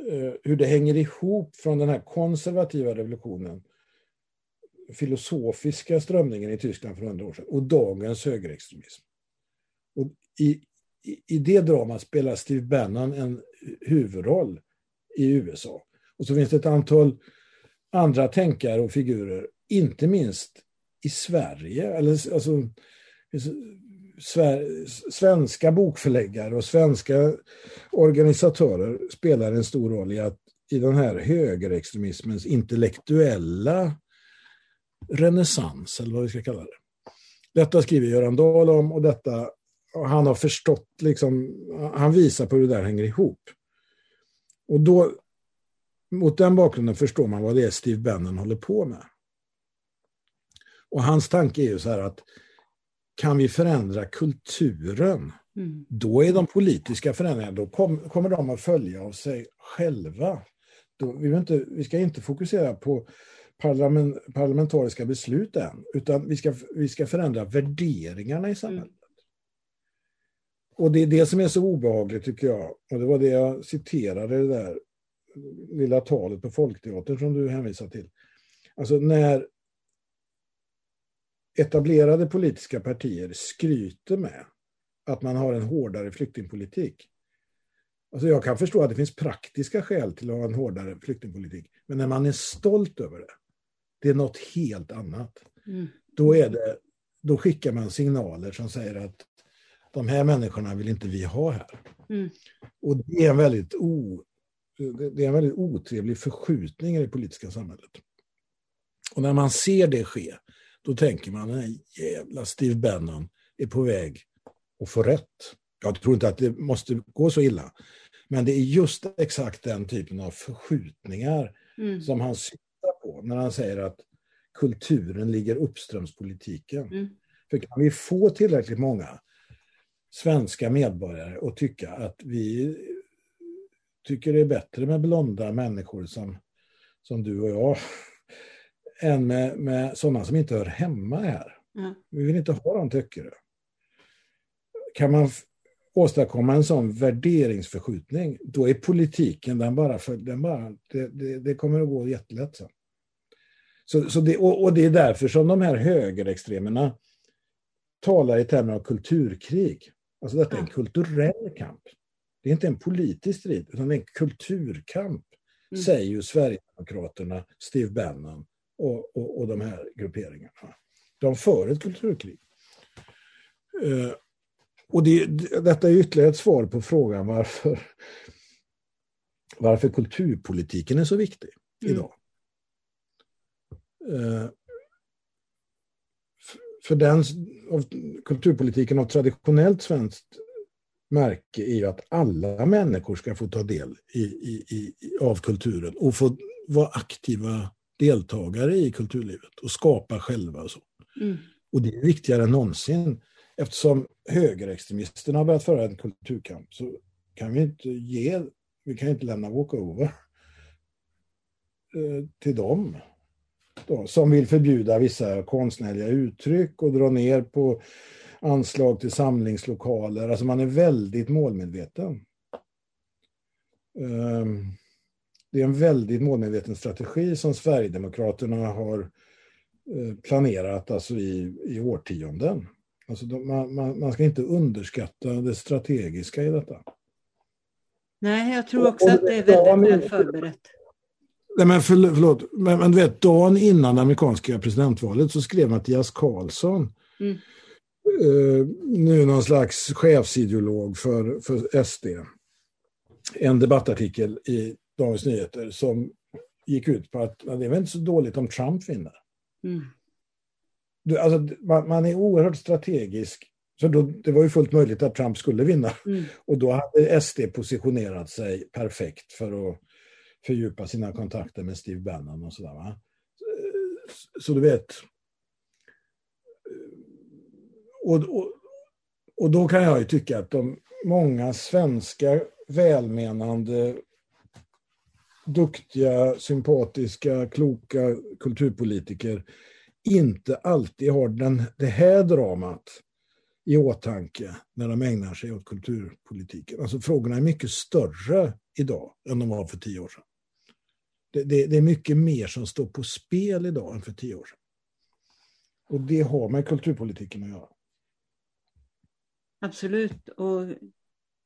eh, hur det hänger ihop från den här konservativa revolutionen, filosofiska strömningen i Tyskland för hundra år sedan och dagens högerextremism. Och i, i, I det dramat spelar Steve Bannon en huvudroll i USA. Och så finns det ett antal andra tänkare och figurer, inte minst i Sverige. Eller, alltså, svenska bokförläggare och svenska organisatörer spelar en stor roll i, att, i den här högerextremismens intellektuella renässans, eller vad vi ska kalla det. Detta skriver Göran Dahl om och detta och han har förstått, liksom, han visar på hur det där hänger ihop. Och då mot den bakgrunden förstår man vad det är Steve Bannon håller på med. Och hans tanke är ju så här att kan vi förändra kulturen, mm. då är de politiska förändringarna, då kom, kommer de att följa av sig själva. Då, vi, inte, vi ska inte fokusera på parlament, parlamentariska beslut än, utan vi ska, vi ska förändra värderingarna i samhället. Mm. Och det är det som är så obehagligt tycker jag. Och det var det jag citerade det där lilla talet på Folkteatern som du hänvisar till. Alltså när etablerade politiska partier skryter med att man har en hårdare flyktingpolitik. Alltså jag kan förstå att det finns praktiska skäl till att ha en hårdare flyktingpolitik. Men när man är stolt över det, det är något helt annat. Mm. Då, är det, då skickar man signaler som säger att de här människorna vill inte vi ha här. Mm. Och det är en väldigt, o, det är en väldigt otrevlig förskjutning i det politiska samhället. Och när man ser det ske, då tänker man den jävla Steve Bannon är på väg att få rätt. Jag tror inte att det måste gå så illa. Men det är just exakt den typen av förskjutningar Mm. som han syftar på när han säger att kulturen ligger uppströms politiken. Mm. För kan vi få tillräckligt många svenska medborgare att tycka att vi tycker det är bättre med blonda människor som, som du och jag än med, med sådana som inte hör hemma här. Ja. Vi vill inte ha dem tycker Kan man åstadkomma en sån värderingsförskjutning, då är politiken, den bara för, den bara, det, det, det kommer att gå jättelätt sen. Så, så det, och, och det är därför som de här högerextremerna talar i termer av kulturkrig. Alltså detta är en kulturell kamp. Det är inte en politisk strid, utan en kulturkamp, Mm. säger ju Sverigedemokraterna, Steve Bannon och, och, och de här grupperingarna. De för ett kulturkrig. Eh, och det, det- detta är ytterligare ett svar på frågan varför, varför kulturpolitiken är så viktig Mm. idag. Eh, för den av kulturpolitiken av traditionellt svenskt märke är ju att alla människor ska få ta del i, i, i, i- av kulturen och få vara aktiva deltagare i kulturlivet och skapa själva och så. Mm. Och det är viktigare än någonsin. Eftersom högerextremisterna har börjat föra en kulturkamp så kan vi inte ge, vi kan inte lämna walkover eh, till dem. Då, som vill förbjuda vissa konstnärliga uttryck och dra ner på anslag till samlingslokaler. Alltså man är väldigt målmedveten. Ehm, Det är en väldigt målmedveten strategi som Sverigedemokraterna har eh, planerat alltså i, i årtionden. Alltså de, man, man, man ska inte underskatta det strategiska i detta. Nej, jag tror Och- också och att du det är väldigt väl förberett. Nej, men för, förlåt, men, men du vet, dagen innan det amerikanska presidentvalet så skrev Mattias Karlsson, Mm. eh, nu någon slags chefsideolog för, för SD, en debattartikel i Dagens Nyheter som gick ut på att det är väl inte så dåligt om Trump vinner. Mm. Du, alltså, man, man är oerhört strategisk. Så då, det var ju fullt möjligt att Trump skulle vinna. Mm. Och då hade SD positionerat sig perfekt för att fördjupa sina kontakter med Steve Bannon och sådär. Va? Så, så du vet. Och, och, och då kan jag ju tycka att de många svenska välmenande, duktiga, sympatiska, kloka kulturpolitiker inte alltid har den, det här dramat i åtanke när de ägnar sig åt kulturpolitiken. Alltså frågorna är mycket större idag än de var för tio år sedan. Det, det, det är mycket mer som står på spel idag än för tio år sedan. Och det har med kulturpolitiken att göra. Absolut. Och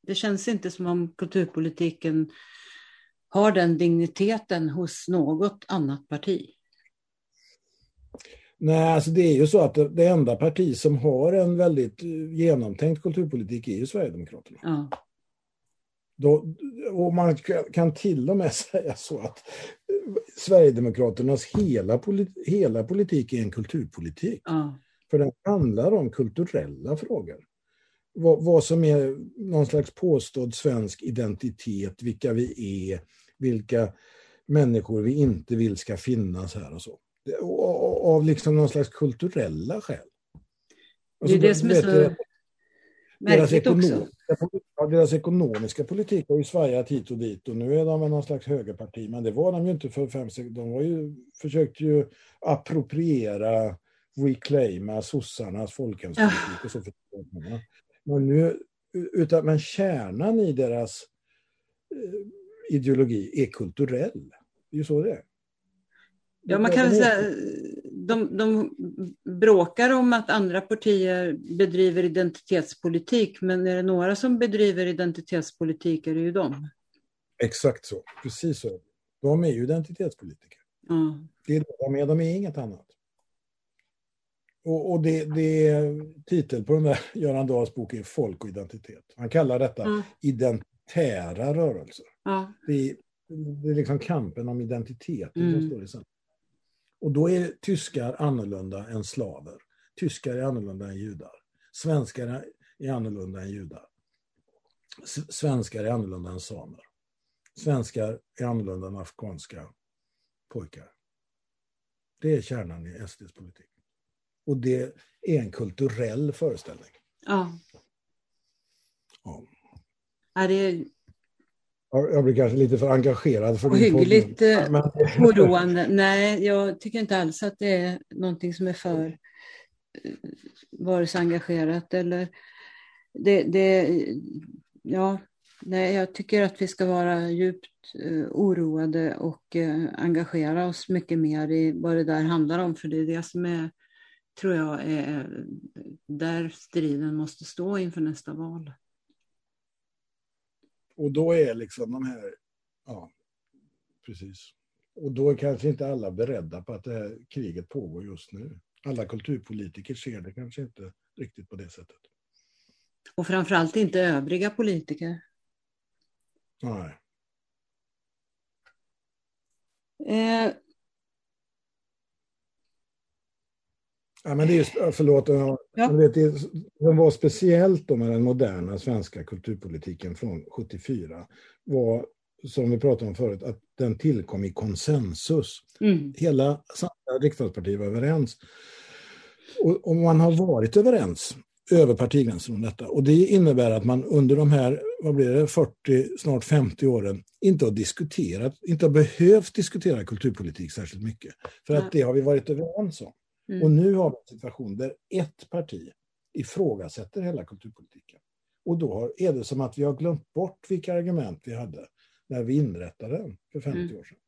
det känns inte som om kulturpolitiken har den digniteten hos något annat parti. Nej, alltså det är ju så att det, enda parti som har en väldigt eh, genomtänkt kulturpolitik är ju Sverigedemokraterna. Ja. Då, och man kan- till och med säga så att Sverigedemokraternas hela, polit, hela politik är en kulturpolitik. Ja. För den handlar om kulturella frågor. Vad, vad som är någon slags påstådd svensk identitet, vilka vi är, vilka människor vi inte vill ska finnas här och så. Av liksom någon slags kulturella skäl. Det är det som är så deras- märkligt också. ekonomiska, deras ekonomiska politik har ju svajat hit och dit och nu är de väl någon slags högerparti, men det var de ju inte för fem, sex, de var ju, försökte ju appropriera, reclaima sossarnas folkhemspolitik och så. Men nu, utan, men kärnan i deras eh, ideologi är kulturell. Det är ju så det är. Ja, man kan säga, de, de bråkar om att andra partier bedriver identitetspolitik, men är det några som bedriver identitetspolitik är det ju de. Exakt så, precis så. De är ju identitetspolitiker. Ja. Det är det de är, de är inget annat. Och, och det, det titel på den där Göran Dahls bok är Folk och identitet. Han kallar detta Mm. identitära rörelser. Ja. Det är, det är liksom kampen om identiteten Mm. som står i centrum. Och då är tyskar annorlunda än slaver. Tyskar är annorlunda än judar. Svenskar är annorlunda än judar. Svenskar är annorlunda än samer. Svenskar är annorlunda än afghanska pojkar. Det är kärnan i SDs politik. Och det är en kulturell föreställning. ja. Ja. Ja, det Jag blir kanske lite för engagerad för din ohyggligt podd. eh, Men- oroande. Nej, jag tycker inte alls att det är någonting som är för eh, vare sig engagerat eller det, det ja, nej, jag tycker att vi ska vara djupt eh, oroade och eh, engagera oss mycket mer i vad det där handlar om, för det är det som är, tror jag, är där striden måste stå inför nästa val. Och då är liksom de här, ja, precis. Och då är kanske inte alla beredda på att det här kriget pågår just nu. Alla kulturpolitiker ser det kanske inte riktigt på det sättet. Och framförallt inte övriga politiker. Nej. Eh, Ja, men det är, ju- förlåt, Ja. vet, det som var speciellt då med den moderna svenska kulturpolitiken från 74 var, som vi pratade om förut, att den tillkom i konsensus. mm, hela samtliga riksdagspartier var överens. Och, och man har varit överens över partigränsen om detta. Och det innebär att man under de här, vad blir det, 40, snart 50 åren inte har diskuterat, inte har behövt diskutera kulturpolitik särskilt mycket. För att det har vi varit överens om. Mm. Och nu har vi en situation där ett parti ifrågasätter hela kulturpolitiken. Och då har- är det som att vi har glömt bort vilka argument vi hade när vi inrättade den för 50 Mm. år sedan.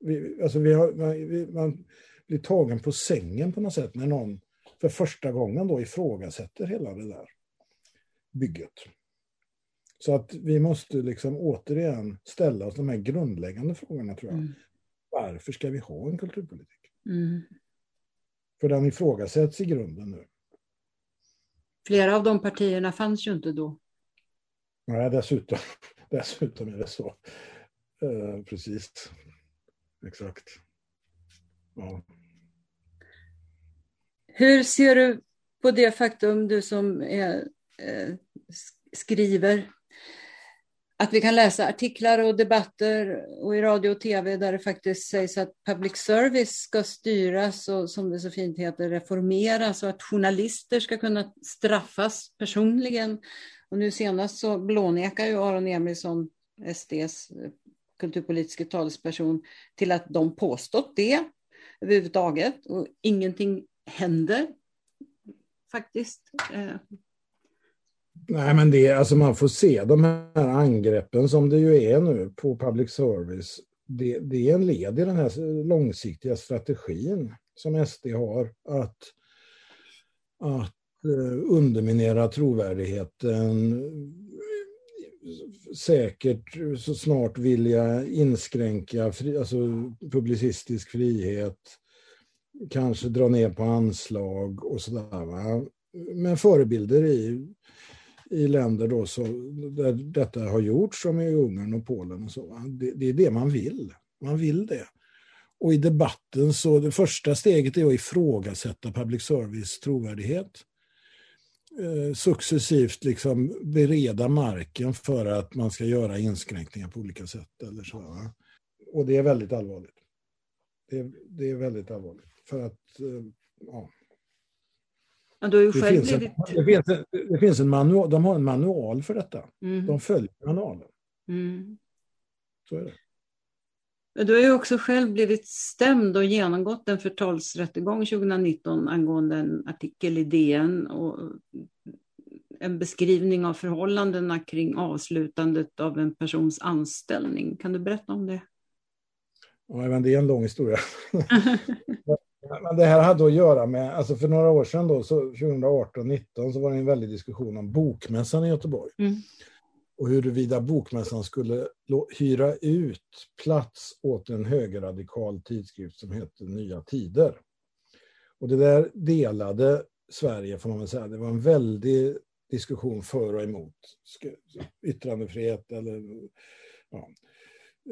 Vi, alltså vi har, man, vi, man blir tagen på sängen på något sätt när någon för första gången då ifrågasätter hela det där bygget. Så att vi måste liksom återigen ställa oss de här grundläggande frågorna tror jag. Mm. Varför ska vi ha en kulturpolitik? Mm. För den ifrågasätts i grunden nu. Flera av de partierna fanns ju inte då. Nej, dessutom, dessutom är det så. Eh, precis. Exakt. Ja. Hur ser du på det faktum, du som är, eh, sk- skriver, att vi kan läsa artiklar och debatter och i radio och tv där det faktiskt sägs att public service ska styras och som det så fint heter reformeras och att journalister ska kunna straffas personligen. Och nu senast så blånekar ju Aron Emilsson, SDs eh, kulturpolitiska talesperson, till att de påstått det överhuvudtaget och ingenting händer faktiskt. Eh, Nej, men det, alltså man får se de här angreppen som det ju är nu på public service. Det, det är en led i den här långsiktiga strategin som SD har att, att eh, underminera trovärdigheten, säkert så snart vilja inskränka fri, alltså publicistisk frihet, kanske dra ner på anslag och sådär. Men förebilder i, i länder då så, där detta har gjorts, som i Ungern och Polen och så. Det, det är det man vill. Man vill det. Och i debatten så det första steget är att ifrågasätta public service trovärdighet. Eh, successivt liksom bereda marken för att man ska göra inskränkningar på olika sätt. Eller så, va? Och det är väldigt allvarligt. Det är, det är väldigt allvarligt. För att, eh, ja ja, du har ju Det själv finns, en, blivit... det, finns en, det finns en manual, de har en manual för detta. Mm, De följer manualen. mm. Så är det. Men Du har ju också själv blivit stämd och genomgått en förtalsrättegång 2019 angående en artikel i DN och en beskrivning av förhållandena kring avslutandet av en persons anställning. Kan du berätta om det? Ja, men det är en lång historia. men det här hade att göra med, alltså för några år sedan då, så 2018-19 så var det en väldig diskussion om Bokmässan i Göteborg. Mm. Och huruvida Bokmässan skulle hyra ut plats åt en högerradikal tidskrift som heter Nya Tider. Och det där delade Sverige får man väl säga. Det var en väldig diskussion för och emot yttrandefrihet eller ja.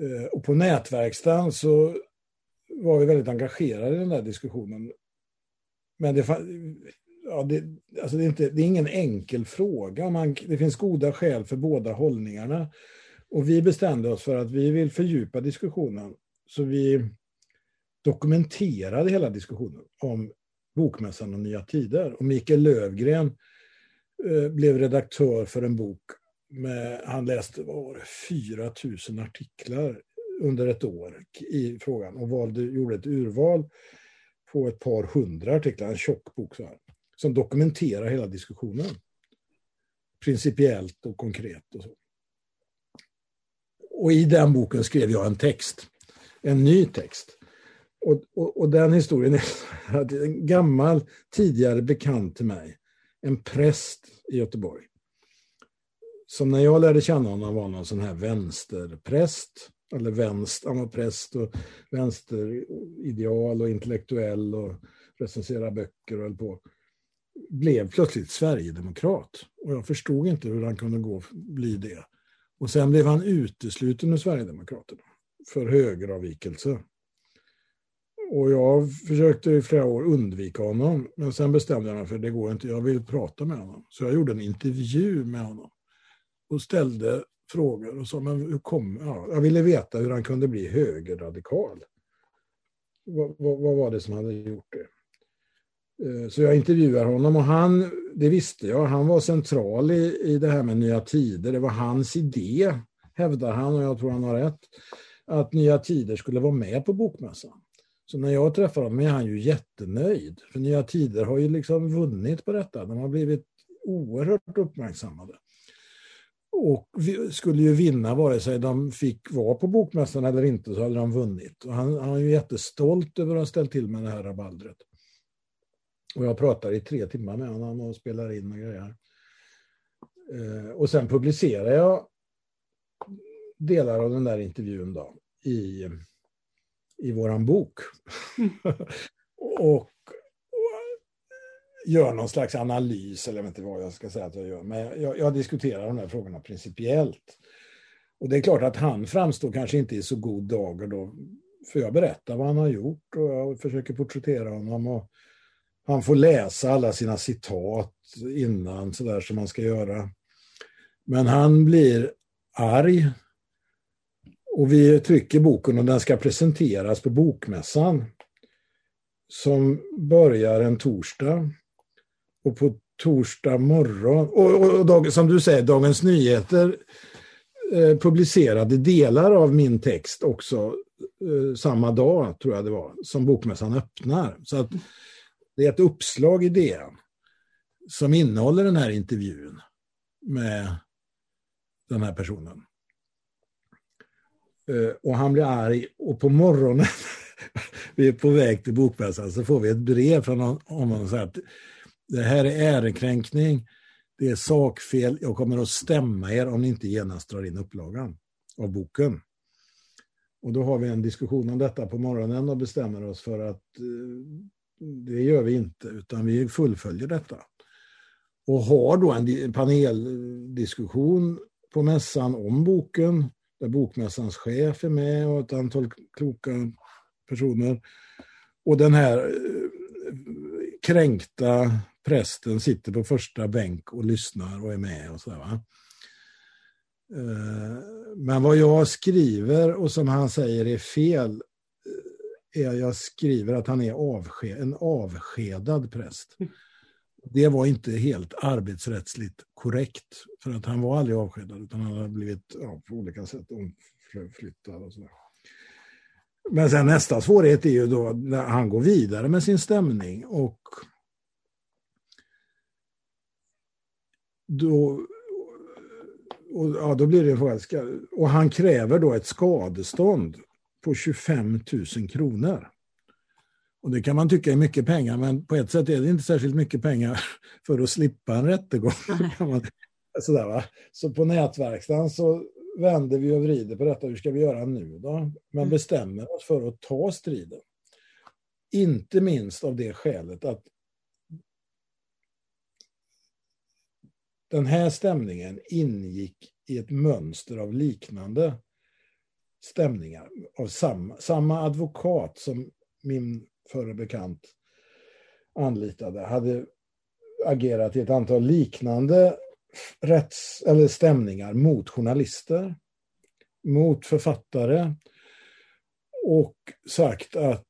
Eh, och på nätverkstan så var vi väldigt engagerade i den där diskussionen. Men det, ja, det, alltså det, är, inte, det är ingen enkel fråga. Man, det finns goda skäl för båda hållningarna. Och vi bestämde oss för att vi vill fördjupa diskussionen. Så vi dokumenterade hela diskussionen om Bokmässan och Nya Tider. Och Mikael Lövgren eh, blev redaktör för en bok. Med, han läste var det, 4 000 artiklar under ett år i frågan och valde, gjorde ett urval på ett par hundra artiklar, en tjock bok så här, som dokumenterar hela diskussionen. Principiellt och konkret och så. Och i den boken skrev jag en text, en ny text. Och, och, och den historien är att en gammal tidigare bekant till mig, en präst i Göteborg, som när jag lärde känna honom var någon sån här vänsterpräst, eller vänster, han var präst och vänsterideal och intellektuell och recenserade böcker och höll på, blev plötsligt sverigedemokrat. Och jag förstod inte hur han kunde gå bli det. Och sen blev han utesluten ur Sverigedemokraterna för högeravvikelse. Och jag försökte i flera år undvika honom, men sen bestämde jag mig för att det går inte, jag vill prata med honom. Så jag gjorde en intervju med honom och ställde frågor och så, men hur kom, ja, jag ville veta hur han kunde bli högerradikal. Vad, vad, vad var det som hade gjort det? Eh, så jag intervjuar honom och han, det visste jag, han var central i, i det här med Nya Tider. Det var hans idé, hävdar han, och jag tror han har rätt, att Nya Tider skulle vara med på Bokmässan. Så när jag träffar honom är han ju jättenöjd. För Nya Tider har ju liksom vunnit på detta. De har blivit oerhört uppmärksammade. Och skulle ju vinna vare sig de fick vara på Bokmässan eller inte så hade de vunnit. Och han, han är ju jättestolt över att ha ställt till med det här rabaldret. Och jag pratar i tre timmar med honom och spelar in och grejer. Eh, och sen publicerar jag delar av den där intervjun då i, i våran bok. Och, gör någon slags analys, eller jag vet inte vad jag ska säga att jag gör, men jag, jag, diskuterar de här frågorna principiellt. Och det är klart att han framstår kanske inte i så god dager då, för jag berättar vad han har gjort och jag försöker porträttera honom. Och han får läsa alla sina citat innan, sådär som man ska göra. Men han blir arg. Och vi trycker boken och den ska presenteras på Bokmässan som börjar en torsdag. Och på torsdag morgon, och, och, och dag, som du säger, Dagens Nyheter eh, publicerade delar av min text också eh, samma dag, tror jag det var, som Bokmässan öppnar. Så att det är ett uppslag i DN som innehåller den här intervjun med den här personen. Eh, och han blir arg och på morgonen, vi är på väg till bokmässan, så får vi ett brev från honom som säger att det här är ärekränkning, det är sakfel, jag kommer att stämma er om ni inte genast drar in upplagan av boken. Och då har vi en diskussion om detta på morgonen och bestämmer oss för att eh, det gör vi inte, utan vi fullföljer detta. Och har då en paneldiskussion på mässan om boken, där bokmässans chef är med och ett antal kloka personer. Och den här eh, kränkta prästen sitter på första bänk och lyssnar och är med. och så va? Eh, men vad jag skriver och som han säger är fel eh, är jag skriver att han är avsked, en avskedad präst. Det var inte helt arbetsrättsligt korrekt, för att han var aldrig avskedad, utan han hade blivit ja, på olika sätt omflyttad och sådär. Men sen nästa svårighet är ju då när han går vidare med sin stämning och då, och, ja, då blir det en fråga. Och han kräver då ett skadestånd på 25 000 kronor. Och det kan man tycka är mycket pengar, men på ett sätt är det inte särskilt mycket pengar för att slippa en rättegång. Sådär, va? Så på nätverksdagen så vänder vi och vrider på detta. Hur ska vi göra nu då? Men mm. bestämmer oss för att ta striden. Inte minst av det skälet att den här stämningen ingick i ett mönster av liknande stämningar av samma, samma advokat som min förre bekant anlitade hade agerat i ett antal liknande rätts, eller stämningar mot journalister, mot författare och sagt att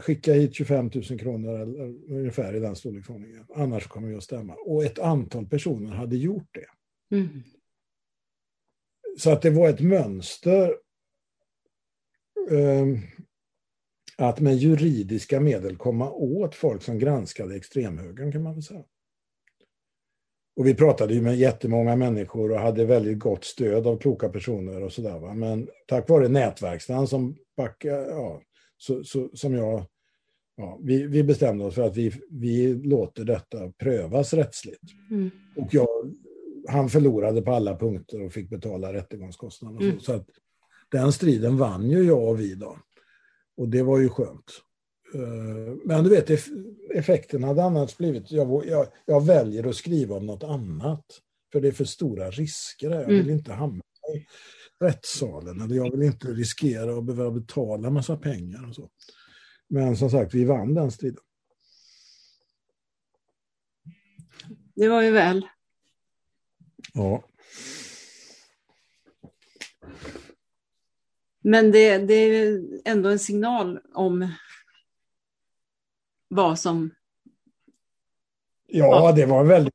skicka hit 25 000 kronor eller ungefär i den storleksordningen, annars kommer vi att stämma. Och ett antal personer hade gjort det. Mm. Så att det var ett mönster eh, att med juridiska medel komma åt folk som granskade extremhögern kan man väl säga. Och vi pratade ju med jättemånga människor och hade väldigt gott stöd av kloka personer och sådär. Men tack vare nätverkstan som backade, ja, så, så, som jag, ja, vi, vi bestämde oss för att vi, vi låter detta prövas rättsligt. Mm. Och jag, han förlorade på alla punkter och fick betala rättegångskostnaderna. Mm. Så att den striden vann ju jag och vi då. Och det var ju skönt. Eh, men du vet, effekten hade annars blivit, jag, jag, jag, väljer att skriva om något annat. För det är för stora risker. Jag vill mm. inte hamna i rättssalen. Eller jag vill inte riskera att behöva betala massa pengar. Och så. Men som sagt, vi vann den striden. Det var ju väl. Ja. Men det, det är ändå en signal om vad som... Ja, det var, väldigt,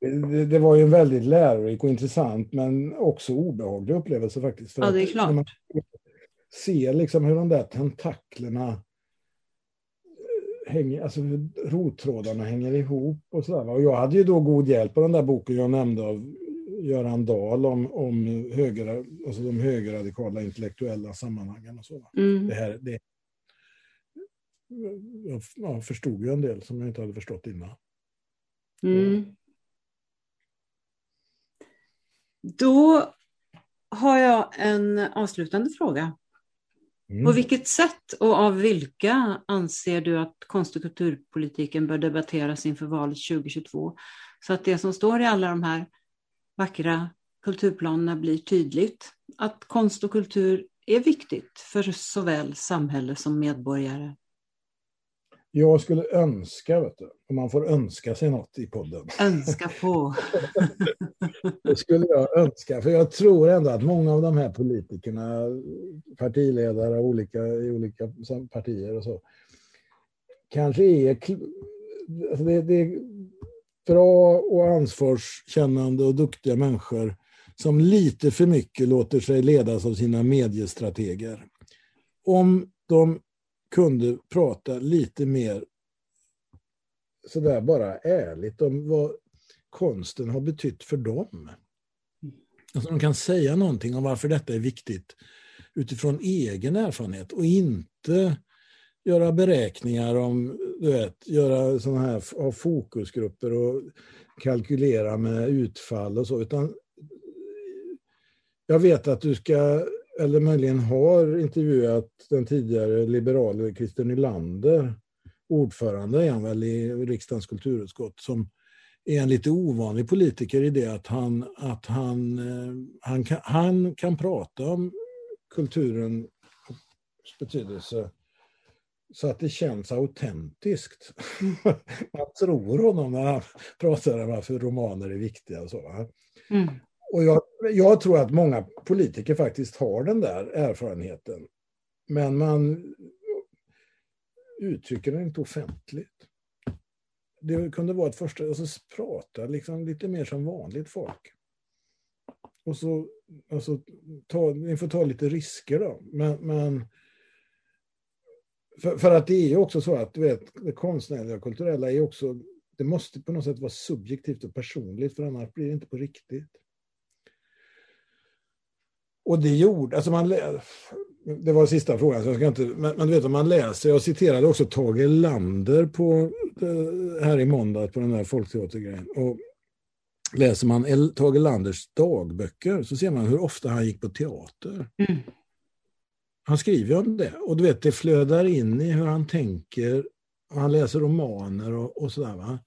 det var ju en väldigt lärorik och intressant men också obehaglig upplevelse faktiskt. För ja, det är klart. Man ser liksom hur de där tentaklerna eh, hänger, alltså rottrådarna hänger ihop och sådär. Och jag hade ju då god hjälp av den där boken jag nämnde av Göran Dahl om, om höger, alltså de högerradikala intellektuella sammanhangen och så. Mm. Det här, det, jag förstod ju en del som jag inte hade förstått innan. Mm. Då har jag en avslutande fråga. Mm. På vilket sätt och av vilka anser du att konst och kulturpolitiken bör debatteras inför valet 2022? Så att det som står i alla de här vackra kulturplanerna blir tydligt. Att konst och kultur är viktigt för såväl samhälle som medborgare. Jag skulle önska, vet du, om man får önska sig något i podden. Önska på. det skulle jag önska, för jag tror ändå att många av de här politikerna, partiledare olika, i olika partier och så, kanske är, alltså det, det är bra och ansvarskännande och duktiga människor som lite för mycket låter sig ledas av sina mediestrateger. Om de kunde prata lite mer sådär bara ärligt om vad konsten har betytt för dem. Alltså de kan säga någonting om varför detta är viktigt utifrån egen erfarenhet och inte göra beräkningar om, du vet, göra sådana här ha fokusgrupper och kalkylera med utfall och så, utan jag vet att du ska eller möjligen har intervjuat den tidigare liberale Christer Nylander, ordförande är han väl i riksdagens kulturutskott, som är en lite ovanlig politiker i det att han, att han, eh, han, kan, han kan prata om kulturens betydelse så att det känns autentiskt. Man tror honom när han pratar om varför romaner är viktiga. Och så, mm. Och jag, jag, tror att många politiker faktiskt har den där erfarenheten. Men man uttrycker den inte offentligt. Det kunde vara ett första, alltså prata liksom lite mer som vanligt folk. Och så, alltså, ta, ni får ta lite risker då. Men, men för, för, att det är ju också så att du vet, det konstnärliga och kulturella är också, det måste på något sätt vara subjektivt och personligt för annars blir det inte på riktigt. Och det gjorde, alltså man, det var sista frågan, så jag ska inte, men, men du vet om man läser, jag citerade också Tage Lander på, eh, här i måndag på den här folkteatergrejen. Och läser man Tage Landers dagböcker så ser man hur ofta han gick på teater. Mm. Han skriver om det och du vet det flödar in i hur han tänker han läser romaner och, och sådär. Va?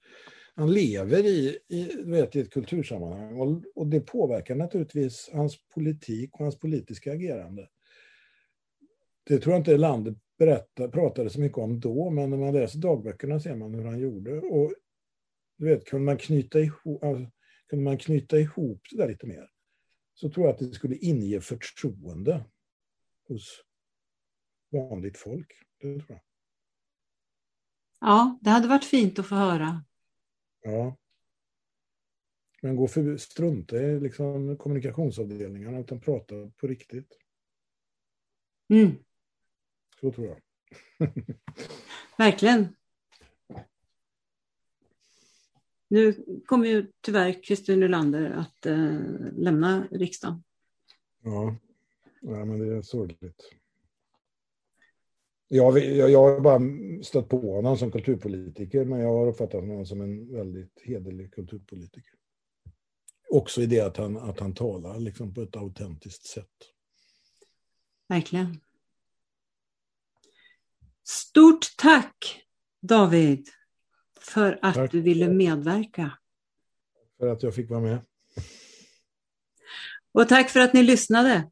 Han lever i, i, vet, i ett kultursammanhang och, och det påverkar naturligtvis hans politik och hans politiska agerande. Det tror jag inte landet berätta, pratade så mycket om då, men när man läser dagböckerna ser man hur han gjorde. Och du vet, kunde man knyta ihop, alltså, kunde man knyta ihop det där lite mer så tror jag att det skulle inge förtroende hos vanligt folk. Det tror jag. Ja, det hade varit fint att få höra. Ja. Men gå för strunta i liksom kommunikationsavdelningarna utan prata på riktigt. Mm. Så tror jag. Verkligen. Nu kommer ju tyvärr Christer Nylander att äh, lämna riksdagen. Ja. ja, men det är sorgligt. Jag, jag, jag har bara stött på honom som kulturpolitiker, men jag har uppfattat honom som en väldigt hederlig kulturpolitiker. Också i det att han, att han talar liksom på ett autentiskt sätt. Verkligen. Stort tack David för att tack. du ville medverka. För att jag fick vara med. Och tack för att ni lyssnade.